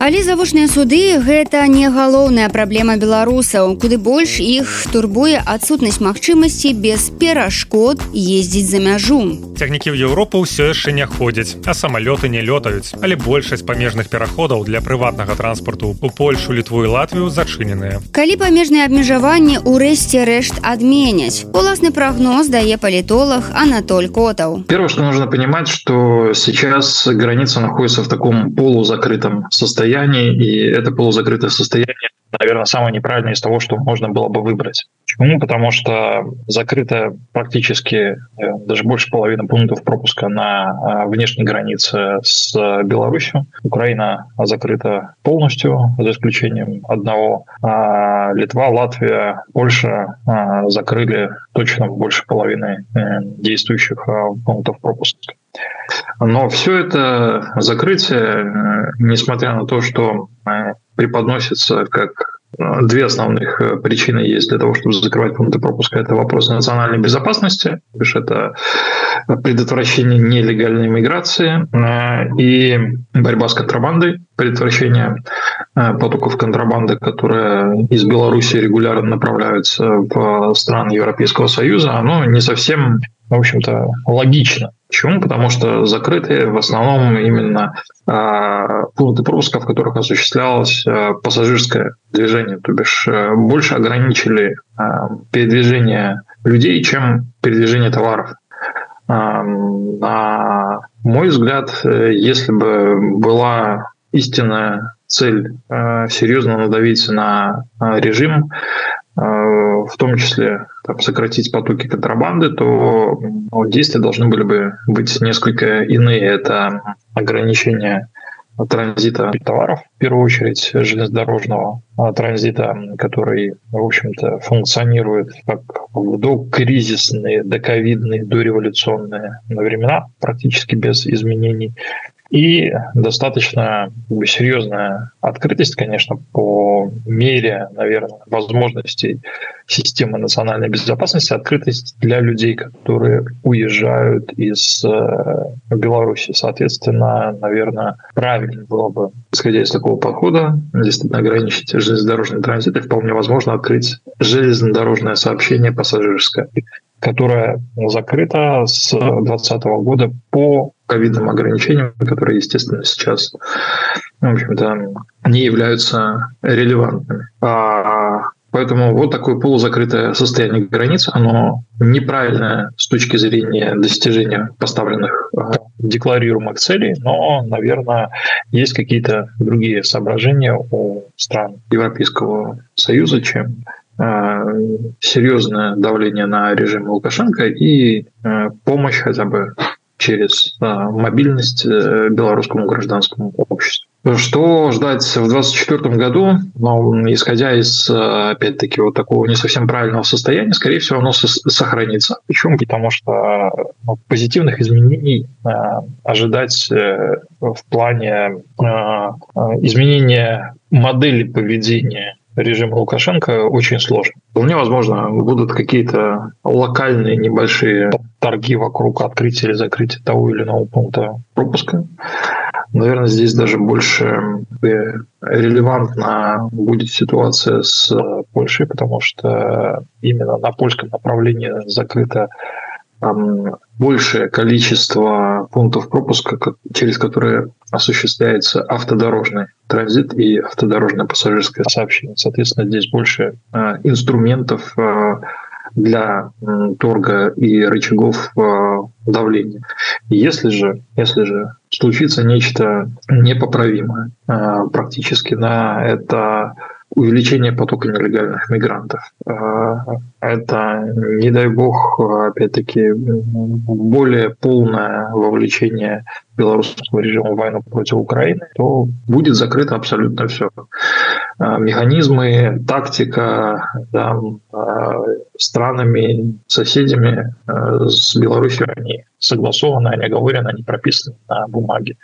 Але завочныя суды гэта не галоўная праблема беларусаў. Куды больш іх турбуе адсутнасць магчымасці без перашкод ездзіць за мяжу. Цягнікі ў Еўропу ўсё яшчэ не ходзяць а самалёты не лётаюць. Але большасць памежных пераходаў для прыватнага транспарту у Польшу літву і Латвію зачыненыя. Калі памежныя абмежаванні ўрэшце рэшт адменяць. Уласны прагноз дае палітолог Анатоль котаў. Первое что нужно понимать что сейчас граница находится в таком полузакрытом состоянии состоянии, и это полузакрытое состояние наверное, самое неправильное из того, что можно было бы выбрать. Почему? Потому что закрыто практически э, даже больше половины пунктов пропуска на э, внешней границе с Беларусью. Украина закрыта полностью, за исключением одного. А Литва, Латвия, Польша э, закрыли точно больше половины действующих пунктов пропуска. Но все это закрытие, несмотря на то, что преподносится как э, две основных э, причины есть для того, чтобы закрывать пункты пропуска. Это вопрос национальной безопасности, то есть это предотвращение нелегальной миграции э, и борьба с контрабандой, предотвращение потоков контрабанды, которые из Беларуси регулярно направляются в страны Европейского Союза, оно не совсем, в общем-то, логично. Почему? Потому что закрыты в основном именно э, пункты пропуска, в которых осуществлялось э, пассажирское движение, то бишь э, больше ограничили э, передвижение людей, чем передвижение товаров. Э, на мой взгляд, если бы была истинная цель э, серьезно надавить на режим, э, в том числе там, сократить потоки контрабанды, то ну, действия должны были бы быть несколько иные. Это ограничение транзита товаров, в первую очередь железнодорожного а транзита, который, в общем-то, функционирует как в докризисные, доковидные, дореволюционные времена, практически без изменений. И достаточно серьезная открытость, конечно, по мере, наверное, возможностей системы национальной безопасности, открытость для людей, которые уезжают из э, Беларуси. Соответственно, наверное, правильно было бы, исходя из такого подхода, действительно ограничить железнодорожный транзит и вполне возможно открыть железнодорожное сообщение пассажирское которая закрыта с 2020 года по ковидным ограничениям, которые, естественно, сейчас, в общем-то, не являются релевантными. А Поэтому вот такое полузакрытое состояние границ, оно неправильное с точки зрения достижения поставленных а, декларируемых целей, но, наверное, есть какие-то другие соображения у стран Европейского Союза, чем а, серьезное давление на режим Лукашенко и а, помощь хотя бы через мобильность э, белорусскому гражданскому обществу. Что ждать в 2024 году? Ну, исходя из, опять-таки, вот такого не совсем правильного состояния, скорее всего, оно сохранится. Почему? Потому что ну, позитивных изменений э, ожидать э, в плане э, изменения модели поведения режима Лукашенко очень сложно. Вполне возможно, будут какие-то локальные небольшие торги вокруг открытия или закрытия того или иного пункта пропуска. Наверное, здесь даже больше релевантна будет ситуация с Польшей, потому что именно на польском направлении закрыто большее количество пунктов пропуска, через которые осуществляется автодорожный транзит и автодорожное пассажирское сообщение. Соответственно, здесь больше а, инструментов а, для торга и рычагов а, давления. Если же, если же случится нечто непоправимое практически на это увеличение потока нелегальных мигрантов. А, это, не дай бог, опять-таки, более полное вовлечение белорусского режима в войну против Украины, то будет закрыто абсолютно все. А, механизмы, тактика да, а, странами, соседями с Беларусью, они согласованы, они оговорены, они прописаны на бумаге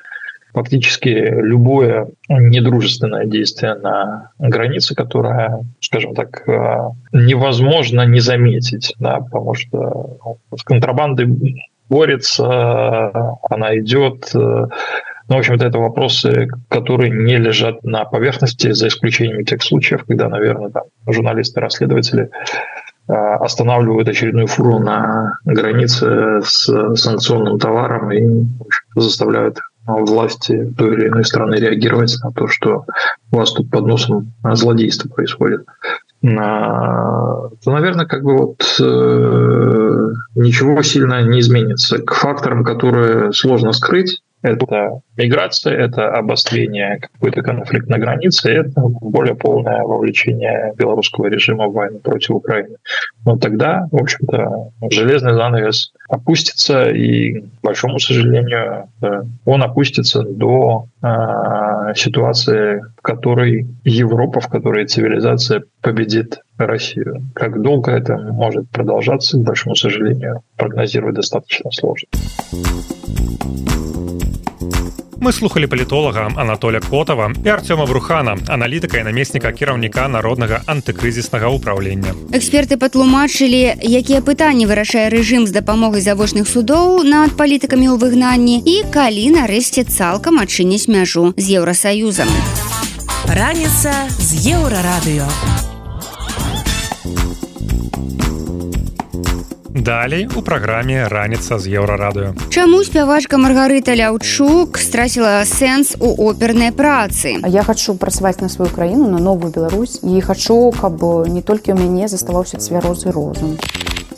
фактически любое недружественное действие на границе, которое, скажем так, э, невозможно не заметить, да, потому что ну, с контрабандой борется, она идет. Э, ну, в общем-то, это вопросы, которые не лежат на поверхности, за исключением тех случаев, когда, наверное, там, журналисты, расследователи э, останавливают очередную фуру на границе с санкционным товаром и заставляют власти той или иной страны реагировать на то, что у вас тут под носом злодейство происходит. То, наверное, как бы вот э, ничего сильно не изменится. К факторам, которые сложно скрыть, это миграция, это обострение какой-то конфликт на границе, это более полное вовлечение белорусского режима в войну против Украины. Но тогда, в общем-то, железный занавес опустится, и, к большому сожалению, он опустится до э, ситуации, в которой Европа, в которой цивилизация победит Россию. Как долго это может продолжаться, к большому сожалению, прогнозировать достаточно сложно. Мы слухали палітолага Анатоля Котава і Артёма Брухана, аналітыка і намесніка кіраўніка народнага антыкрызіснага ўправлення. Эксперты патлумачылі, якія пытанні вырашае рэжым з дапамогай завочных судоў над палітыкамі ў выгнанні і калі нарэшце цалкам адчыняць мяжу з еўрасаюзам. Раніца з еўрарадыё. Далей у праграме раніца з еўрарадыё. Чаму спявачка Маргарыта Ляўчук страціла сэнс у опернай працы? Я хачу працаваць на сваю краіну на новую Беларусь і хачу, каб не толькі ў мяне заставаўся цвярозы розум.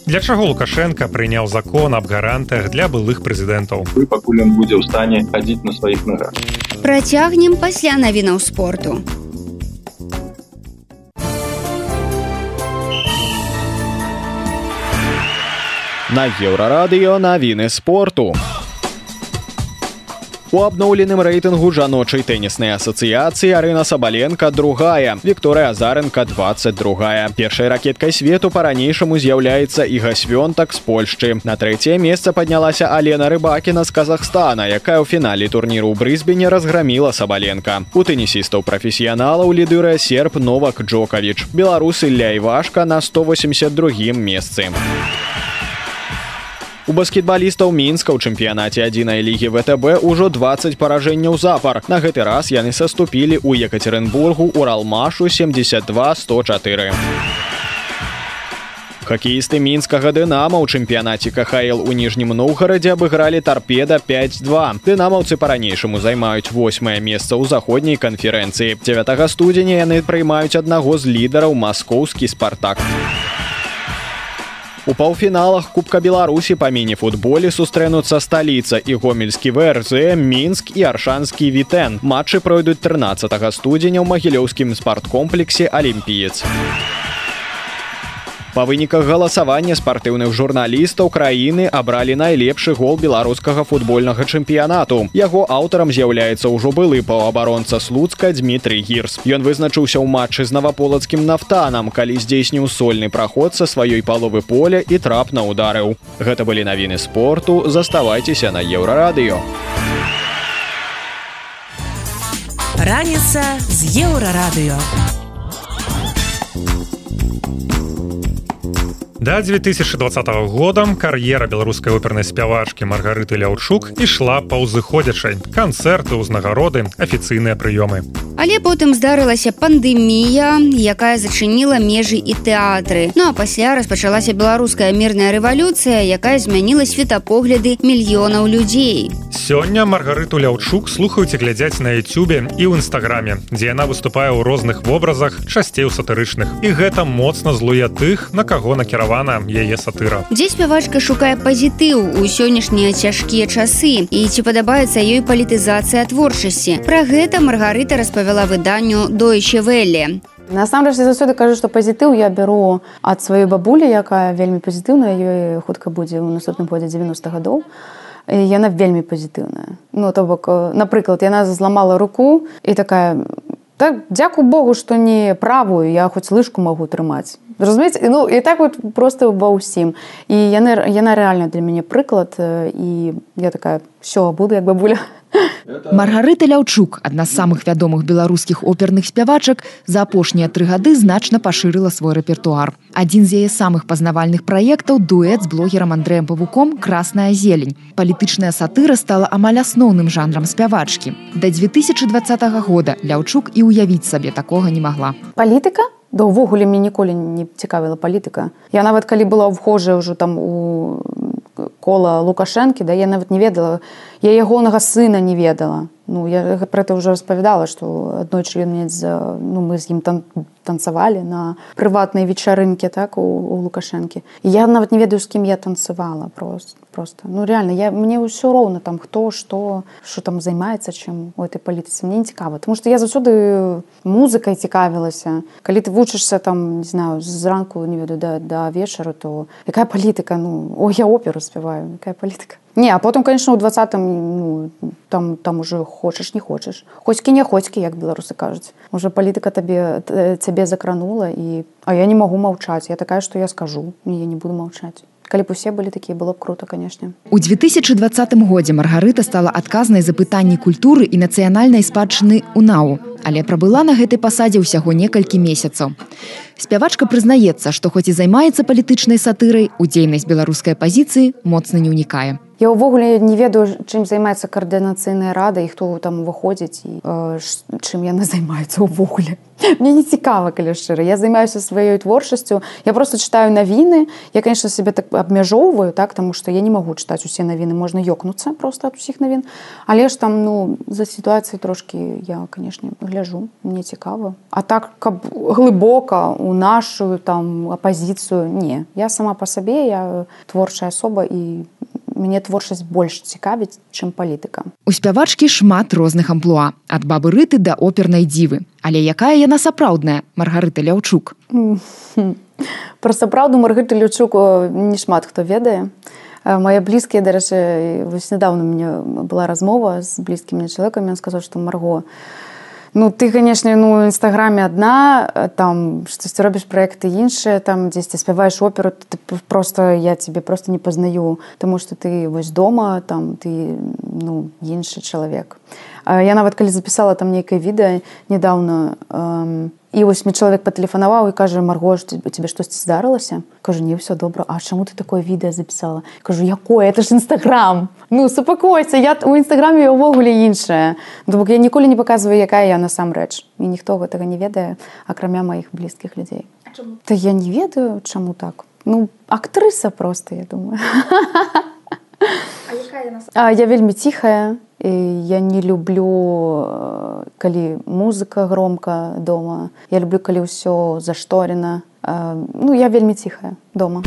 Для чаго Лукашенко прыняў закон аб гарантах для былых прэзідэнтаў. Вы пакуль ён будзе ў стане хадзіць на сваіх нагах. Працягнем пасля навінаў спорту. На еўрарадыё навіны спорту. У абноўленым рэйтынгу жаночай тэніснай асацыяцыі Арына Сабаленко другая, Вікторыя Азаренко 22. Першай ракеткай свету па-ранейшаму з'яўляецца і гасвёнтак з Польшчы. На трэцяе месца паднялася Алена Рыбакіна з Казахстана, якая ў фінале турніру Брызбене разграміла Сабаленко. У тэнісістаў прафесіяналаў лідырае серп Новак Джокавіч. Беларусы Ля Івашка на 182 месцы. У баскетбалістаў мінска ў чэмпіянаце адзінай лігі ВТБ ўжо 20 паражэнняў запар. На гэты раз яны саступілі ў Екатеринбургу ўралмашу 72 104. Хакеісты мінскага дынама ў чэмпіянаце КХл у ніжнім Ноўгарадзе абыгралі тарпеда 5-2. Дынамаўцы па-ранейшаму займаюць восьмае месца ў заходняй канферэнцыі. 9 студзеня яны прыймаюць аднаго з лідараў маскоўскі спартак. У паўфіналах кубка беларусі па міні-футболе сустрэнуцца сталіца і гомельскі врз мінск і аршанскі вітэн. Матчы пройдуць 13 студзеня ў магілёўскім спарткомплексе алімпіец Па выніках галасавання спартыўных журналістаў краіны абралі найлепшы гол беларускага футбольнага чэмпіянату. Яго аўтарам з'яўляецца ўжо былы паўабаронца слуцка Дмітрый гірс. Ён вызначыўся ў матчы з наваполацкім нафтанам, калі здзейсніў сольны праход са сваёй паловы поля і трапна ударыў. Гэта былі навіны спорту, заставайцеся на еўрарадыё. Раніца з еўрарадыё. Да 2020 года кар'ера беларускай опернай спявачкі Маргарыты Ляўчук ішла па ўзыходзячай канцэрты ўзнагароды афіцыйныя прыёмы. Але потым здарылася пандэмія, якая зачыніла межы і тэатры. Ну а пасля распачалася беларуская мірная рэвалюцыя, якая змяніла светапогляды мільёнаў людзей. Сёння Маргарыту Ляўчук слухаюць і глядзяць на Ютюбе і ў нстаграме, дзе яна выступае ў розных вобразах часцей у сатырычных. І гэта моцна злуе тых, на каго накіравана яе сатыра. Дзе спявачка шукае пазітыў у сённяшнія цяжкія часы і ці падабаецца ёй палітызацыя творчасці. Пра гэта Маргарыта распавяла выданню Дойче Велле. Насамрэч заўсёды кажу, што пазітыў я бяру ад сваёй бабулі, якая вельмі пазітыўная, ёй хутка будзе ў наступным годзе 90 гадоў. Яна вельмі пазітыўная. Ну то бок, напрыклад, яна зламала руку і такая так дзякую Богу, што не правую, я хоць лыжку магу трымаць. Разумець ну і так вот просто ва ўсім. І яны яна рэальна для мяне прыклад і я такая все буду як бабуля Маргарыта Ляўчук, адна з самых вядомых беларускіх оперных спявачак, за апошнія тры гады значна пашырыла свой рэпертуар. Адзін з яе самых пазнавальных праектаў дуэт з блогерам Андрэем Павуком красная зелень. Палітычная сатыра стала амаль асноўным жанрам спявачкі. Да 2020 года Ляўчук і ўявіць сабе такога не магла. Палітыка да ўвогуле мне ніколі не цікавіла палітыка я нават калі была ўвхожая ўжо там у кола лукашэнкі да я нават не ведала я ягонага сына не ведала ну я про это уже распавядала что аднойчы ён мне за ну мы з ім там танцавалі на прыватнай вечарынке так у, у лукашэнкі я нават не ведаю з кім я танцавала просто просто. Ну реально я мне ўсё роўна там хто што що там займаецца чым у этой палітыцы мне не цікава тому что я заўсёды музыкай цікавілася калі ты вучышся там не знаю зранку не ведаю да, да вечара то якая палітыка ну о я оперу спяваю якая палітыка Не, а потым конечно у двадцатым ну, там там уже хочаш не хочаш хоцькі не хоцькі як беларусы кажуць. Уже палітыка табе цябе закранула і а я не магу маўчаць. Я такая што я скажу я не буду маўчаць. Калі б усе былі такія было б круто канешне. У 2020 годзе маргарыта стала адказнай за пытанні культуры і нацыянальнай спадчыны унау але прабыла на гэтай пасадзе ўсяго некалькі месяцаў спявачка прызнаецца што хоць і займаецца палітычнай сатырай у дзейнасць беларускай пазіцыі моцна не ўнікае Я ўвогуле не ведаю, чым займаецца каардынацыйная рада і хто там уваходзіць і э, чым яна займаецца ўвогуле. Мне не цікава, калі шчыра. Я займаюся сваёй творчасцю. Я просто чытаю навіны. Я, конечно, сябе так абмяжоўваю, так, таму што я не магу чытаць усе навіны, можна ёкнуцца просто ад усіх навін. Але ж там ну, за сітуацыяй трошкі я, канешне, гляжу, мне цікава. А так каб глыбока у нашу там апазіцыю не. Я сама па сабе, я творчая асоба і мяне творчасць больш цікавіць чым палітыка. У спявачкі шмат розных амплуа ад бабы рыты да опернай дзівы але якая яна сапраўдная маргарыта ляўчук? Про сапраўду маргыты лючук не шмат хто ведае. Мае блізкія дарэчы вось нядаўна мне была размова з блізкімі чалавекамі. Ён сказаў што марго Ну ты конечно ну нстаграме одна там что ты робіш проекты іншыя там дзесьці спяваешь оперу ты просто я тебе просто не познаю тому что ты вось дома там ты ну іншы чалавек я нават калі записала там нейкае відэа недавно э, і вось мне чалавек патэлефанаваў і кажа марго тебе штосьці здарылася кажу не ўсё добра А чаму ты такое відэа запісала кажу якое? Это ж нстаграм ну супакойся я у нстаграме увогуле іншая ну, бок я ніколі не показываю якая я насамрэч і ніхто гэтага не ведае акрамя маіх блізкіх людзей то я не ведаю чаму так. Ну актрыса просто я думаю. А, я вельмі ціхая я не люблю калі музыка громка дома. Я люблю калі ўсё зашторена ну я вельмі ціхая дома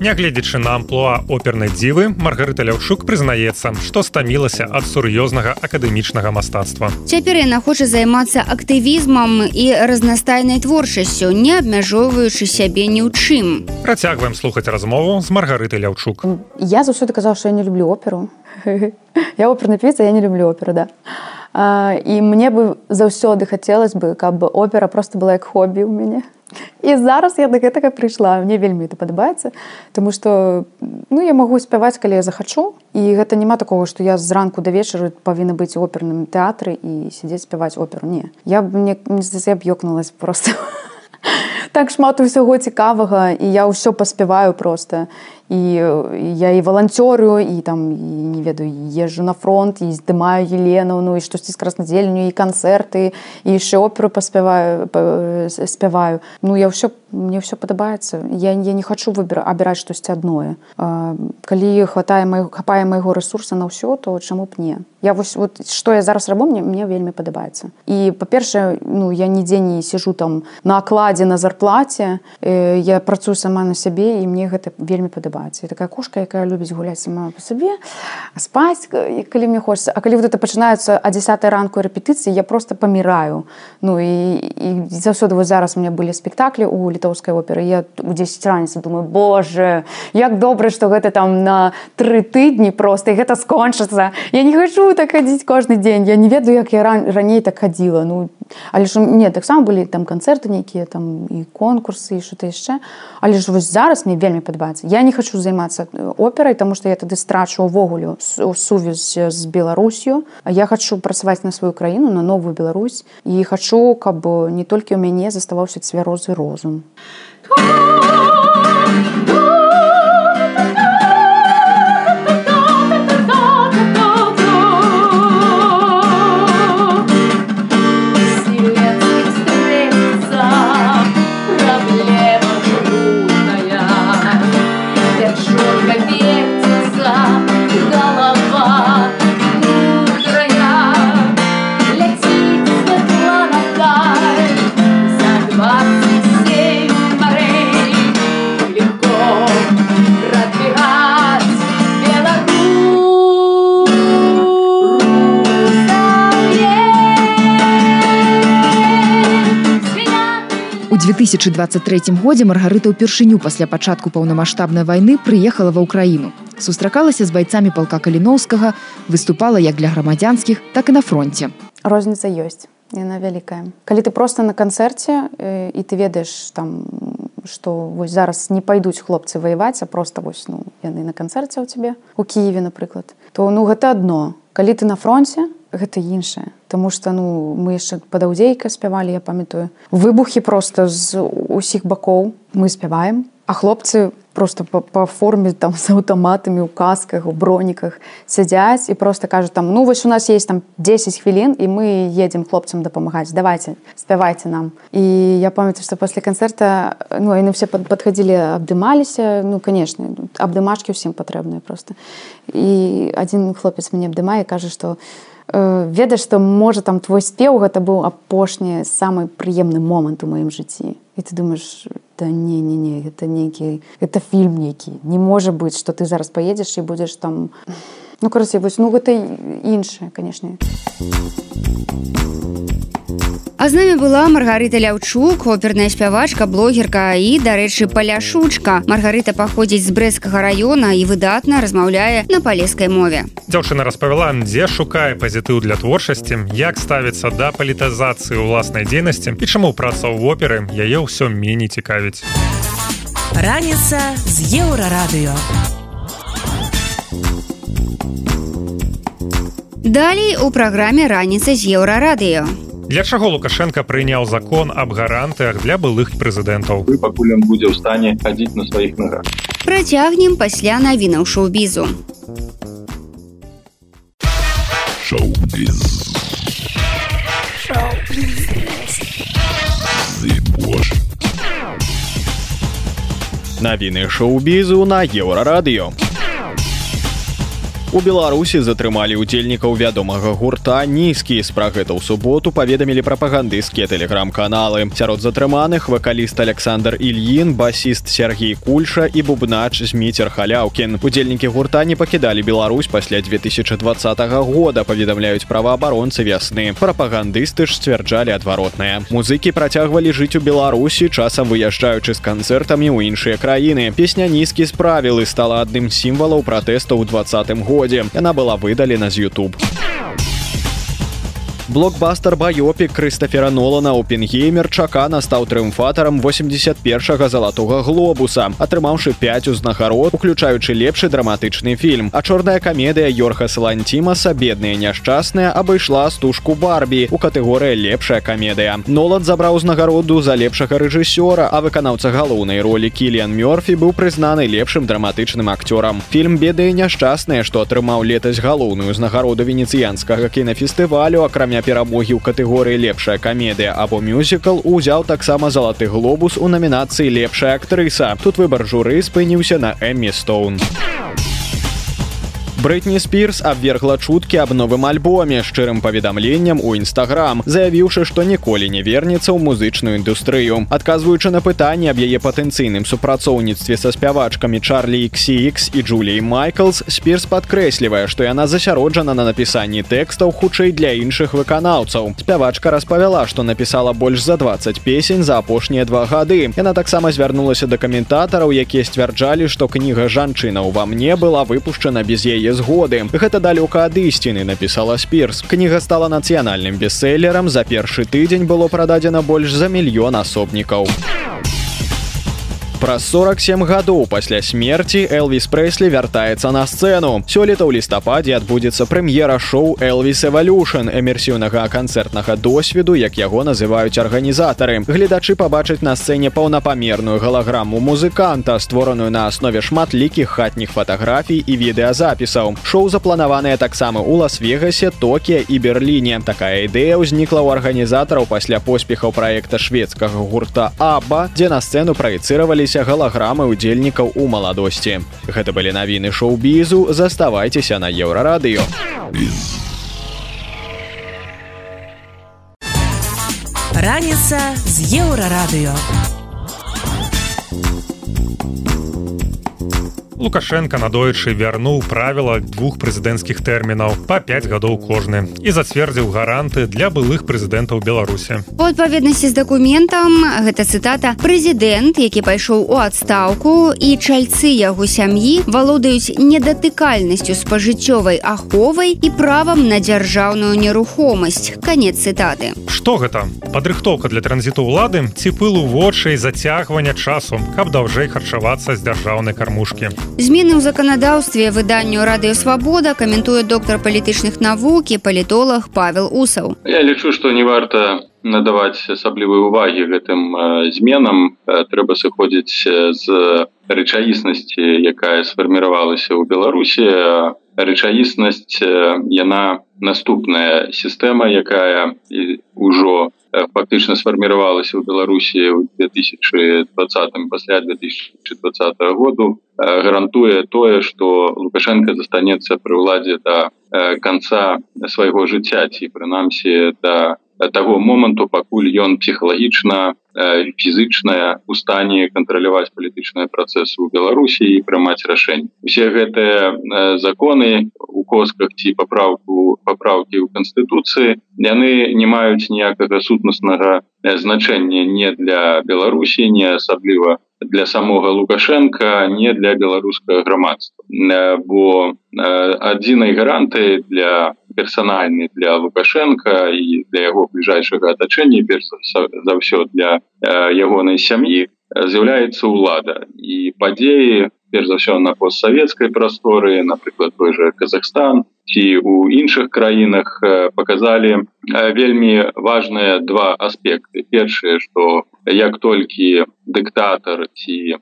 Нягледзячы на амплуа опернай дзівы маргарыта ляўшук прызнаецца што стамілася ад сур'ёзнага акадэмічнага мастацтва. Цяпер яна хоча займацца актывізмам і разнастайнай творчасцю не абмяжоўваючы сябе ні ў чым. Працягваем слухаць размову з маргарытай ляўчук я заўсёды казаў што я не люблю оперу. Я оперна піца я не люблю оперу да. А, і мне бы заўсёды хацелось бы каб опера просто была як хобі ў мяне і зараз я да гэтага прыйшла. Мне вельмі это падабаецца тому что ну я магу спяваць калі я захачу. І гэта няма такого что я зранку да вечару павінна быць оперным тэатры і сядзець спяваць оперу. Не. Я б мне я б'ёкнулась просто. Так шмат усяго цікавага і я ўсё паспяваю просто і я і валанцёрю і там і, не ведаю езжу на фронт і здымаю елену ну і штосьці з краснадзельню і канцэрты і яшчэ оперу паспяваю спяваю ну я ўсё мне ўсё падабаецца я, я не хочу выбір абіраць штосьці адное а, калі хватае мой хапае майго ресурса на ўсё то чаму б не. Я вось вот што я зараз рабу мне мне вельмі падабаецца і па-першае ну я нідзе не сижу там на акладзе на зарплаце э, я працую сама на сябе і мне гэта вельмі падабаецца падабаецца такая кошка якая любіць гуляць сама по сабе спаць калі мне хочется. А калі вот это пачынаюцца а 10 ранку рэпетыцыі я просто паміраю Ну і, і заўсёды вот зараз у меня былі спектаклі у літоўскай оперы. Я у 10 раніцы думаю Боже як добра что гэта там на тры тыдні просто і гэта скончыцца я не хочу так хадзіць кожны дзень. Я не ведаю як я ран раней так хадзіла. Ну але ж мне таксама былі там канцэрты нейкія там і конкурсы і что-то яшчэ. Але ж вось зараз мне вельмі падабаецца. Я не хочу займацца э, операй тому что я тады страчу увогуле сувязь з беларусю я хочу працаваць на сваю краіну на новую Беларусь і хочу каб не толькі ў мяне заставаўся цвярозы розум а 2023 годзе маргарыта ўпершыню пасля пачатку паўнамасштабнай вайны прыехала ва ўкраіну. Сустракалася з байцамі палка каліноўскага выступала як для грамадзянскіх так і на фронте розніца ёсць яна вялікая. Калі ты просто на канцэрце э, і ты ведаеш там что вось зараз не пайдуць хлопцы ваяваць а просто вось ну яны на канцэрце ў цябе у кіеве напрыклад то ну гэта одно калі ты на фронте гэта іншае. Таму что ну мы яшчэ падаўдзейка спявалі я памятаю. Выбухі просто з усіх бакоў мы спяваем а хлопцы просто по, по форме там с аўтаматамі у касках у броніках сядзяць і просто кажуць там ну вось у нас есть там 10 хвілін і мы едем хлопцам дапамагаць давайте спявайце нам і я памятаю что после канцэрта ну яны все под, подходили абдымаліся ну конечно абдымашки ўсім патрэбныя просто і один хлопец мне абдымае кажа что э, ведаеш што можа там твой спеў гэта быў апошні самы прыемны момант у маім жыцці. І ты думаешь да не не не это нейкі это фільм нейкі. Не можа быць что ты зараз поедзеш і будзеш там ну карасе вось ну гэта іншае канешне А з намі была Маргарыта Ляўчук, оперная спявачка, блогерка і, дарэчы, паляшучка. Маргарыта паходзіць з брэскага раёна і выдатна размаўляе на палескай мове. Дзяўчына распавяла, дзе шукае пазітыў для творчасці, як ставіцца да палітазацыі ўласнай дзейнасці і чаму праца ў оперы яе ўсё меней цікавіць. Раніца з еўрарадыё. Далей у праграме раніца з еўрарадыё. Для чаго Лукашенко прыняў закон аб гарантыях для былых прэзідэнтаў. Вы пакуль ён будзе ў стане хадзіць на сваіх нагах. Працягнем пасля навінаў шоу-бізу. Шоу-біз. Навіны шоу-бізу на еўрарадыё. У Беларусі затрымалі удзельнікаў вядомага гурта нізкі пра гэта ў суботу паведамілі прапагандысцкія тэлеграм-каналы. Сярод затрыманых вакаліст Александр Ільін басіст Сергій кульша і бубнач зміцер халяўкін. Удзельнікі гурта не пакідалі Беларусь пасля 2020 года паведамляюць праваабаронцы вясны. Прапагандысты ж сцвярджалі адваротнае. Музыкі працягвалі жыць у Беларусі часам выязджаючы з канцэртамі ў іншыя краіны. Песня нізкі справілы стала адным з сімвалаў пратэсту ў двадцатым годзе годзе яна была выдалена з YouTube блокбастер баёпік крыстафера нолана опенгеймер чакана стаў трыумфатарам 81 залатога глобуса атрымаўшы 5 узнагарод уключаючы лепшы драматычны фільм. А чорная камедыя йорха салантимаса бедныя няшчасныя абышла стужку барбі у катэгорыі лепшая камедыя нолад забраў узнагароду за лепшага рэжысёра а выканаўца галоўнай ролі кіліан мёрфі быў прызнаны лепшым драматычным акцёрам. Фільм бедыя няшчасныя што атрымаў летась галоўную узнагароду венецыянскага кінафестывалю акрамя перамогі ў катэгорыі лепшая камедыя або мюзікл узяў таксама залаты глобус у намінацыі лепшая актрыса тут выбар журы спыніўся на эмі стоун Брытні спірс абвергла чуткі аб новым альбоме шчырым паведамленнем у нстаграм заявіўшы што ніколі не вернецца ў музычную індустрыю. Адказваючы на пытанне аб яе патэнцыйным супрацоўніцтве са спявачкамі чарлі xx і джулей майклс спірс падкрэслівае што яна засяроджана на напісанні тэкстаў хутчэй для іншых выканаўцаў. Спявачка распавяла што напісала больш за 20 песень за апошнія два гады. Яна таксама звярнулася да каментатараў якія сцвярджалі што кніга жанчына ўва мне была выпушчана без яе згоды. Гэта далёка ад ісціны напісала спірс. Кніга стала нацыянальным бестселлерам. За першы тыдзень было прададзена больш за мільён асобнікаў Праз 47 гадоў пасля смерти Элвіс Прэслі вяртаецца на сцэну. Сёлета ў лістападзе адбудзецца прэм'ера шоу Элвіс Эвалюшн эмерсіўнага канцэртнага досведу, як яго называюць арганізатары. Гледачы пабачаць на сцэне паўнапамерную галаграму музыканта, створаную на аснове шматлікіх хатніх фатаграфій і відэазапісаў. Шоу запланаваныя таксама ў лас-вегасе, Токія і Берліне. Такая ідэя ўзнікла ў арганізатараў пасля поспехаў праекта шведскага гурта Аба, дзе на сцэну праецыравалі з'явіліся галаграмы удзельнікаў у маладосці. Гэта былі навіны шоу-бізу, заставайцеся на еўрарадыё. Раніца з еўрарадыё. Лукашенко надоечы вярнуў правіла двух прэзідэнцкіх тэрмінаў па 5 гадоў кожны і зацвердзіў гаранты для былых прэзідэнтаў беларусі. У адпаведнасці з дакументам гэта цытата прэзідэнт які пайшоў у адстаўку і чальцы яго сям'і валодаюць недатыкальнасцю спажыццёвай аховай і правам на дзяржаўную нерухомасць канец цытаты. Что гэта? Падрыхтоўка для транзіту ўлады ці пылу вочай зацягвання часу каб даўжэй харчавацца з дзяржаўнай кармушкі змены ў заканадаўстве выданню радыёвабода каментуе доктор палітычных навук і палітолог павел усаў я лічу что не варта надаваць асаблівай увагі гэтым зменам трэба сыходзіць з рэчаіснасці якая сфарміравалася ў беларусі. Рэчаіснасць яна наступная сістэма якая ўжо фактычна сфарміравалася ў беларусі ў 2020 пасля 2020 году гарантуе тое что лукашенко застанецца пры ўладзе до конца свайго жыцця ці прынамсі да того моманту пакуль ён псіхалагічна фізычная у стане кантраляваць палітычныя працэсы ў беларусі і прымаць рашэнне усе гэтыя законы у косках ці папраўку папраўкі ў канстытуцыі яны не маюць ніякага сутнаснага значэння не для беларусі не асабліва для самога лукашенко не для беларускага грамадства. Бо адзінай гаранты для персанальны для лукашенко і для яго бліжайшага атачэння за ўсё для ягонай сям'і з'яўляецца ўлада і падзеі перш за ўсё на постсавецкай прасторы напрыклад той же Казахстан ці у іншых краінах показалі вельмі важныя два аспекты першае что як толькі дыктатор ці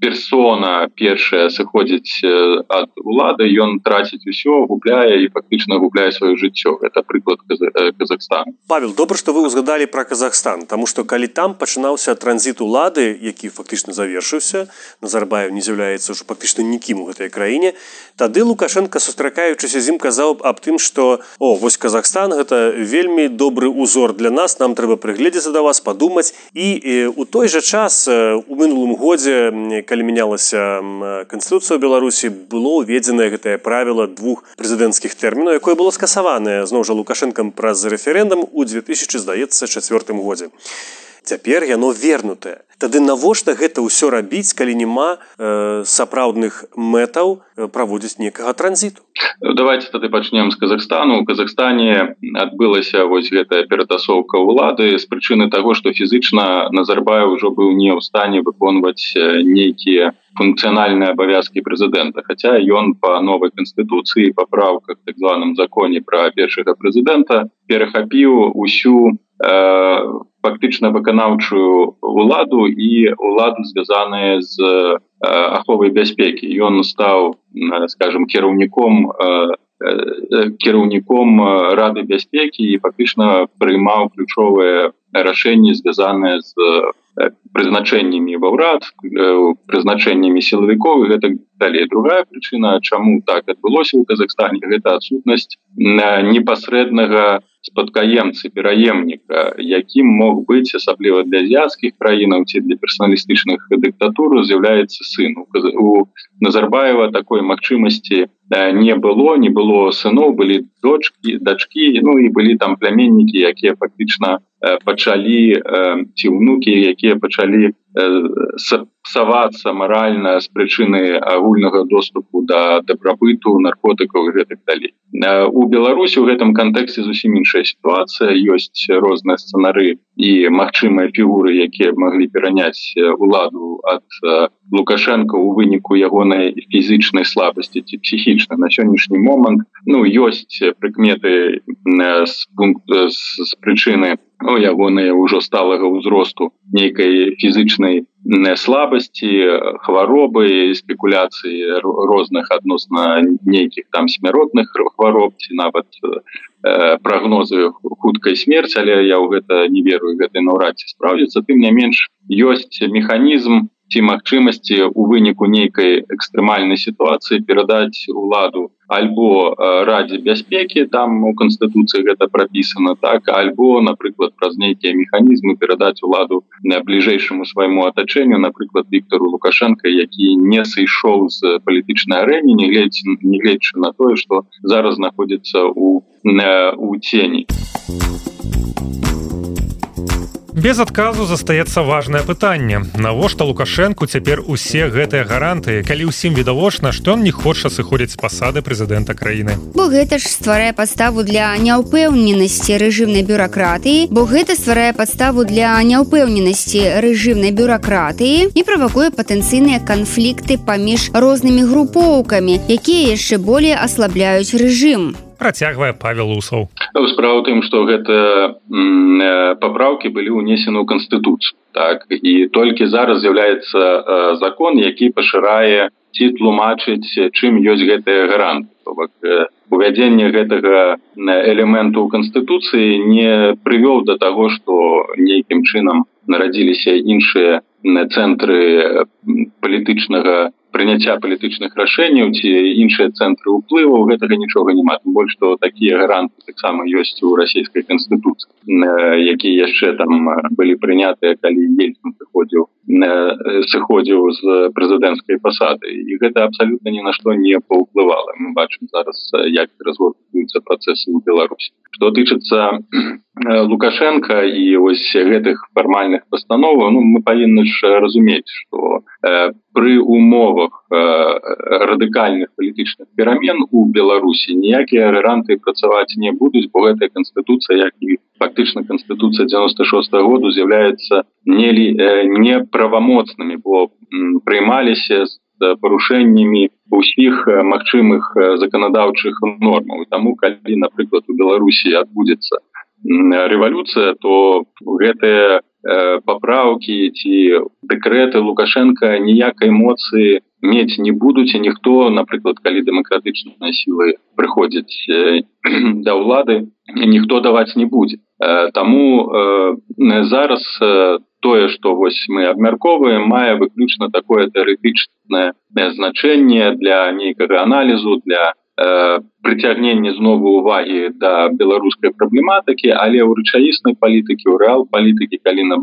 персона першая сыходзіць ад улады ён траціць усё губляе і фактычна губляе сваё жыццё. Это прыклад Казахстан Павел добра что вы узгадалі про Казахстан тому что калі там пачынаўся транзит улады які фактычна завершыўся Назарбаев не з'яўляецца ўжо фактычна нікім у гэтай краіне тады лукашенко сустракаючыся з ім казаў аб тым что о вось Казахстан гэта вельмі добры узор для нас нам трэба прыгледзецца да вас падумаць і у той жа час у мінулым годзе калі мянялася канстытуцыя беларусі было ўведзенае гэтае правіла двух прэзідэнцкіх тэрмінаў якое было скасаванае зноў жа лукашэнкам праз рэферэндум у 2000 здаецца чацвёртым годзе цяпер яно вернутае. Тады навошта гэта ўсё рабіць калі няма э, сапраўдных мэтаў праводзіць некага транзіту? Давайте тады пачнем з Казахстану. У Казахстане адбылася вось гэтая ператасоўка ўлады з прычыны того что фізычна Назарбай ужо быў не ў стане выконваць нейкія функцыянальныя абавязкі прэзідэнта. Хотя ён по новой канстытуцыі паправках так званым законе про першага прэзідэнта перахапіў усю э, фактычна выканаўчую уладу і уладу звязаныя з аховай бяспекі ён стаў скажем кіраўніком кіраўніком рады бяспекі і фактычна прыймаў ключовыя рашэнні звязаныя з прызначэннямі ва ўрад прызначэннямі сілавікоў гэтак далей другая прычына чаму так адбылося ў Казахстане гэта адсутнасць непасрэднага спадкаемцы пераемніка якім мог быць асабліва для азіяцкіх краінаў ці для персаналістычных дыктатур з'яўляецца сын. У назарбаева такой магчымасці не было не было сыноў былі дочки дачки ну і былі там пляменнікі якія фактычна пачалі ці ўнукі якія пачалі савацца маральна з прычыны агульнага доступу да дабрабыту наркотыкаў гэтых далей у беларусі у гэтым кантэксце зусім іншая сітуацыя ёсць розныя сцэнары і магчымыя фігуры якія маглі пераняць уладу ад лукашенко у выніку ягонай фізічнай слабасці ці псіхічна на сённяшні момант ну ёсць прыкметы з пункт з прычыны ну, ягоныя ўжо сталага ўзросту нейкай фізычнай слабасці хваробы спекуляцыі розных адносна нейкіх там смяротных хвароб ці нават э, прагнозы хуткай смерці але я ў гэта не верую гэтай наўрад ці спраўдзіцца тым не менш ёсць механізм ці магчымасці у выніку нейкай экстрэмальнай сітуацыі перадаць уладу альбо радзе бяспекі там у канстытуцыі гэта прапісана так альбо напрыклад праз нейкія механізмы перадаць уладу на бліжэйшаму свайму атачэнню напрыклад Віктору лукашенко які не сышоў з палітычнай арэне не гледзь не гледзячы на тое что зараз знаходзіцца у у тені без адказу застаецца важное пытанне. Навошта лукашэнку цяпер усе гэтыя гаранты? Калі ўсім відавочна што он не хоча сыходзіць з пасады прэзідэнта краіны. Бо гэта ж стварае падставу для няўпэўненасці рэжымнай бюракратыі бо гэта стварае падставу для няўпэўненасці рэжымнай бюракратыі і правакуе патэнцыйныя канфлікты паміж рознымі групоўкамі якія яшчэ болей аслабляюць рэжым працягвае павел усаў. Справа тым что гэта папраўкі былі ўнесены ў канстытуцыю так? І толькі зараз з'яўляецца закон які пашырае ці тлумачыць чым ёсць гэтыя гаранты. Увядзенне гэтага элементу ў канстытуцыі не прывёў да таго што нейкім чынам нарадзіліся іншыя цэнтры палітычнага прыняцця палітычных рашэнняў ці іншыя цэнтры ўплываў гэтага нічога няма. Больш што такія гаранты таксама ёсць у расійскай канстытуцыі якія яшчэ там былі прынятыя калі ельцін сыходзіў сыходзіў з прэзідэнцкай пасады. І гэта абсалютна ні на што не паўплывала. Мы бачым зараз як разводуюцца працэсы ў беларусі. Что тычыцца лукашенко і ось гэтых фармальных пастановаў ну мы павінны ж разумець что э, пры умовах э, радыкальных палітычных перамен у беларусі ніякія гаранты працаваць не будуць бо гэтая канстытуцыя як і фактычна канстытуцыя 96 -го году з'яўляецца не э, неправамоцнымі бо прыймаліся з парушэннямі усіх магчымых заканадаўчых нормаў. Таму калі напрыклад у беларусі адбудзецца рэвалюцыя то гэтыя э, папраўкі ці дэкрэты лукашенко ніякай эмоцыі мець не будуць і ніхто напрыклад калі дэмакратычныя сілы прыходзяць да ўлады ніхто даваць не будзе. Таму зараз тое што вось мы абмярковаем мае выключна такое тэарэтычнае значэнне для нейкага аналізу для прыцягненне знову увагі да беларускай праблематыкі але ў рэчаіснай палітыкі ў рэал палітыкі калі нам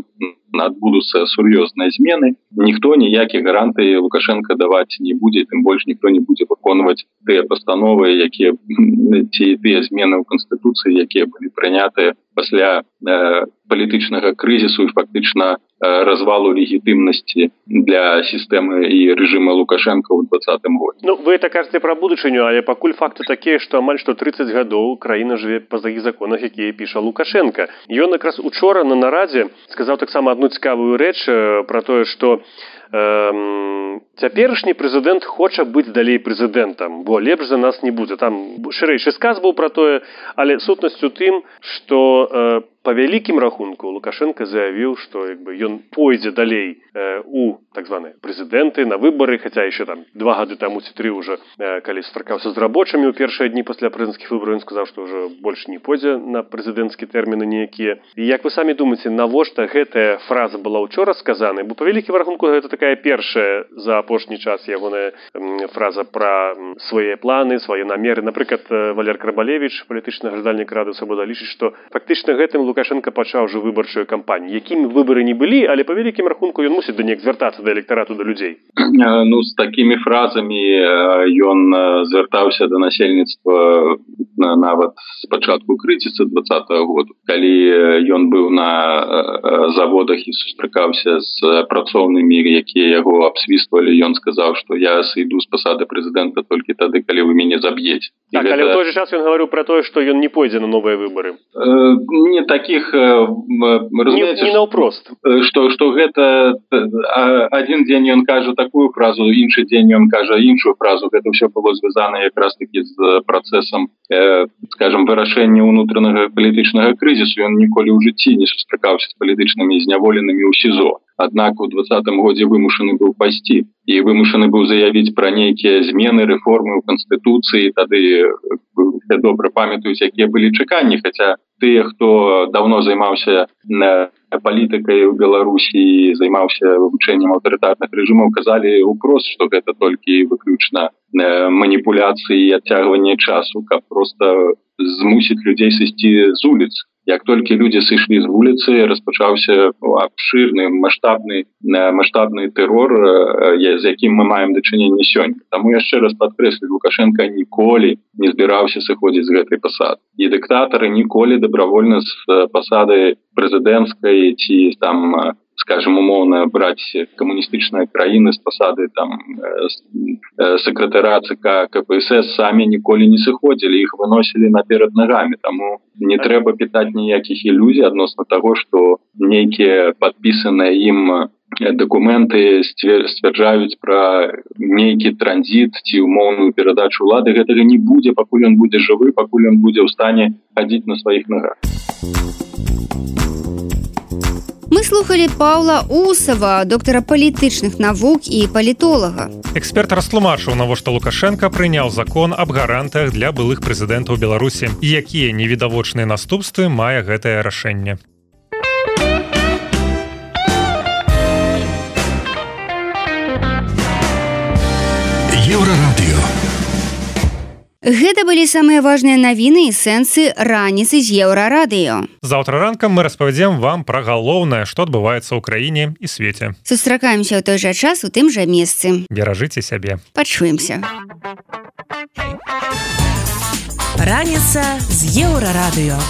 адбудуцца сур'ёзныя змены ніхто ніякіх гарантый лукашенко даваць не будзе тым больш ніхто не будзе выконваць тыя пастановы якія ці тыя змены ў канстытуцыі якія былі прынятыя пасля палітычнага крызісу і фактычна развалу легітымнасці для сістэмы і рэжыма лукашенко ў двадцатым годзе Ну вы это кажаце пра будучыню але пакуль факты такія што амаль што 30 гадоў краіна жыве па-за іх законах якія піша лукашенко. Ён якраз учора на нарадзе сказаў таксама одну цікавую рэч про тое что цяперашні прэзідэнт хоча быць далей прэзідэнтам бо лепш за нас не будзе. Там шырэйшы сказ быў пра тое але сутнасцю тым што э, по вялікім рахунку лукашенко заявіў что як бы ён пойдзе далей э, у так званые прэзідэнты на выборы хотя еще там два гады таму ці тры уже э, калі стракаўся з рабочымі ў першыя дні пасля прэзідэнцкіх выбораў сказаў что уже больше не пойдзе на прэзідэнцкі тэрміны некія і як вы самі думаете навошта гэтая фраза была учора сказана бо по вялікім рахунку гэта такая першая за апошні час ягоная фраза про свае планы свае намеры. Напрыклад валер крабалевич палітычны гражданнік рады свабода лічыць что фактычна гэтым лук лукашенко пачаў уже выбарчую кампанію. Якімі выборы не былі але по вялікім рахунку ён мусіць да неяк звяртацца да электарату да людзей. Ну з такими фразамі ён звяртаўся до насельніцтва нават спачатку крыціцы двадцатого году. Калі ён быў на заводах і сустракаўся з працоўнымі якія яго абсвіствалі ён сказаў что я сыйду з пасады прэзідэнта толькі тады калі вы мяне заб'еце так, гэта... той же час ён гаварыў про тое что ён не пойдзе на новыя выборы. Э, не так таких э, наўпрост что что гэта один дзень ён кажа такую фразу іншы дзень ён кажа іншую фразу. Гэта все было звязано якраз таки з працэсам э, скажем вырашэння унутранага палітычнага крызісу ён ніколі ў жыцці не сустракаўся з палітычнымі зняволенымі ў сізо аднак у двадцатым годзе вымушаны быў пайсці і вымушаны быў заявіць пра нейкія змены рэформы ў канстытуцыі тады добра памятаюць якія былі чаканні. Хаця тыя хто давно займаўся на палітыкай у беларусі займаўся вывучэннем аўтарытарных рэжымаў казалі упрос что гэта толькі выключна маніпуляцыі адцягвання часу каб просто змусіць людзей сысці з улиц як толькі людзі сышлі з вуліцы распачаўся абшырны маштабны маштабны тэрор з якім мы маем дачыненне сёння. Таму яшчэ раз падкрэслі лукашенко ніколі не збіраўся сыходзіць з гэтай пасад і дыктатары ніколі добровольна з пасады прэзідэнцкай ці там скажем умоўна браць камуністычныя краіны з пасады там сакратара ЦК КПСС самі ніколі не сыходзілі іх выносілі наперад нагамі таму не трэба пытаць ніякіх ілюзій адносна того что нейкія подпісаныя ім документы сцвярджаюць про нейкі транзит ці умоўную перадачу улады гэтага не будзе пакуль ён будзе жывы пакуль ён будзе ў стане хадзіць на сваіх ногах Мы слухали Паўла Усава, доктара палітычных навук і палітолага. Эксперт растлумачыў, навошта Лукашенко прыняў закон аб гарантах для былых прэзідэнтаў Беларусі. Якія невідавочныя наступствы мае гэтае рашэнне. Еўрарадыё. Гэта былі самыя важныя навіны і сэнсы раніцы з еўрарадыё. Заўтра ранкам мы распавядзем вам пра галоўнае, што адбываецца ў краіне і свеце. Сустракаемся ў той жа час у тым жа месцы. Беражыце сябе. Пачуемся. Раніца з еўрарадыё.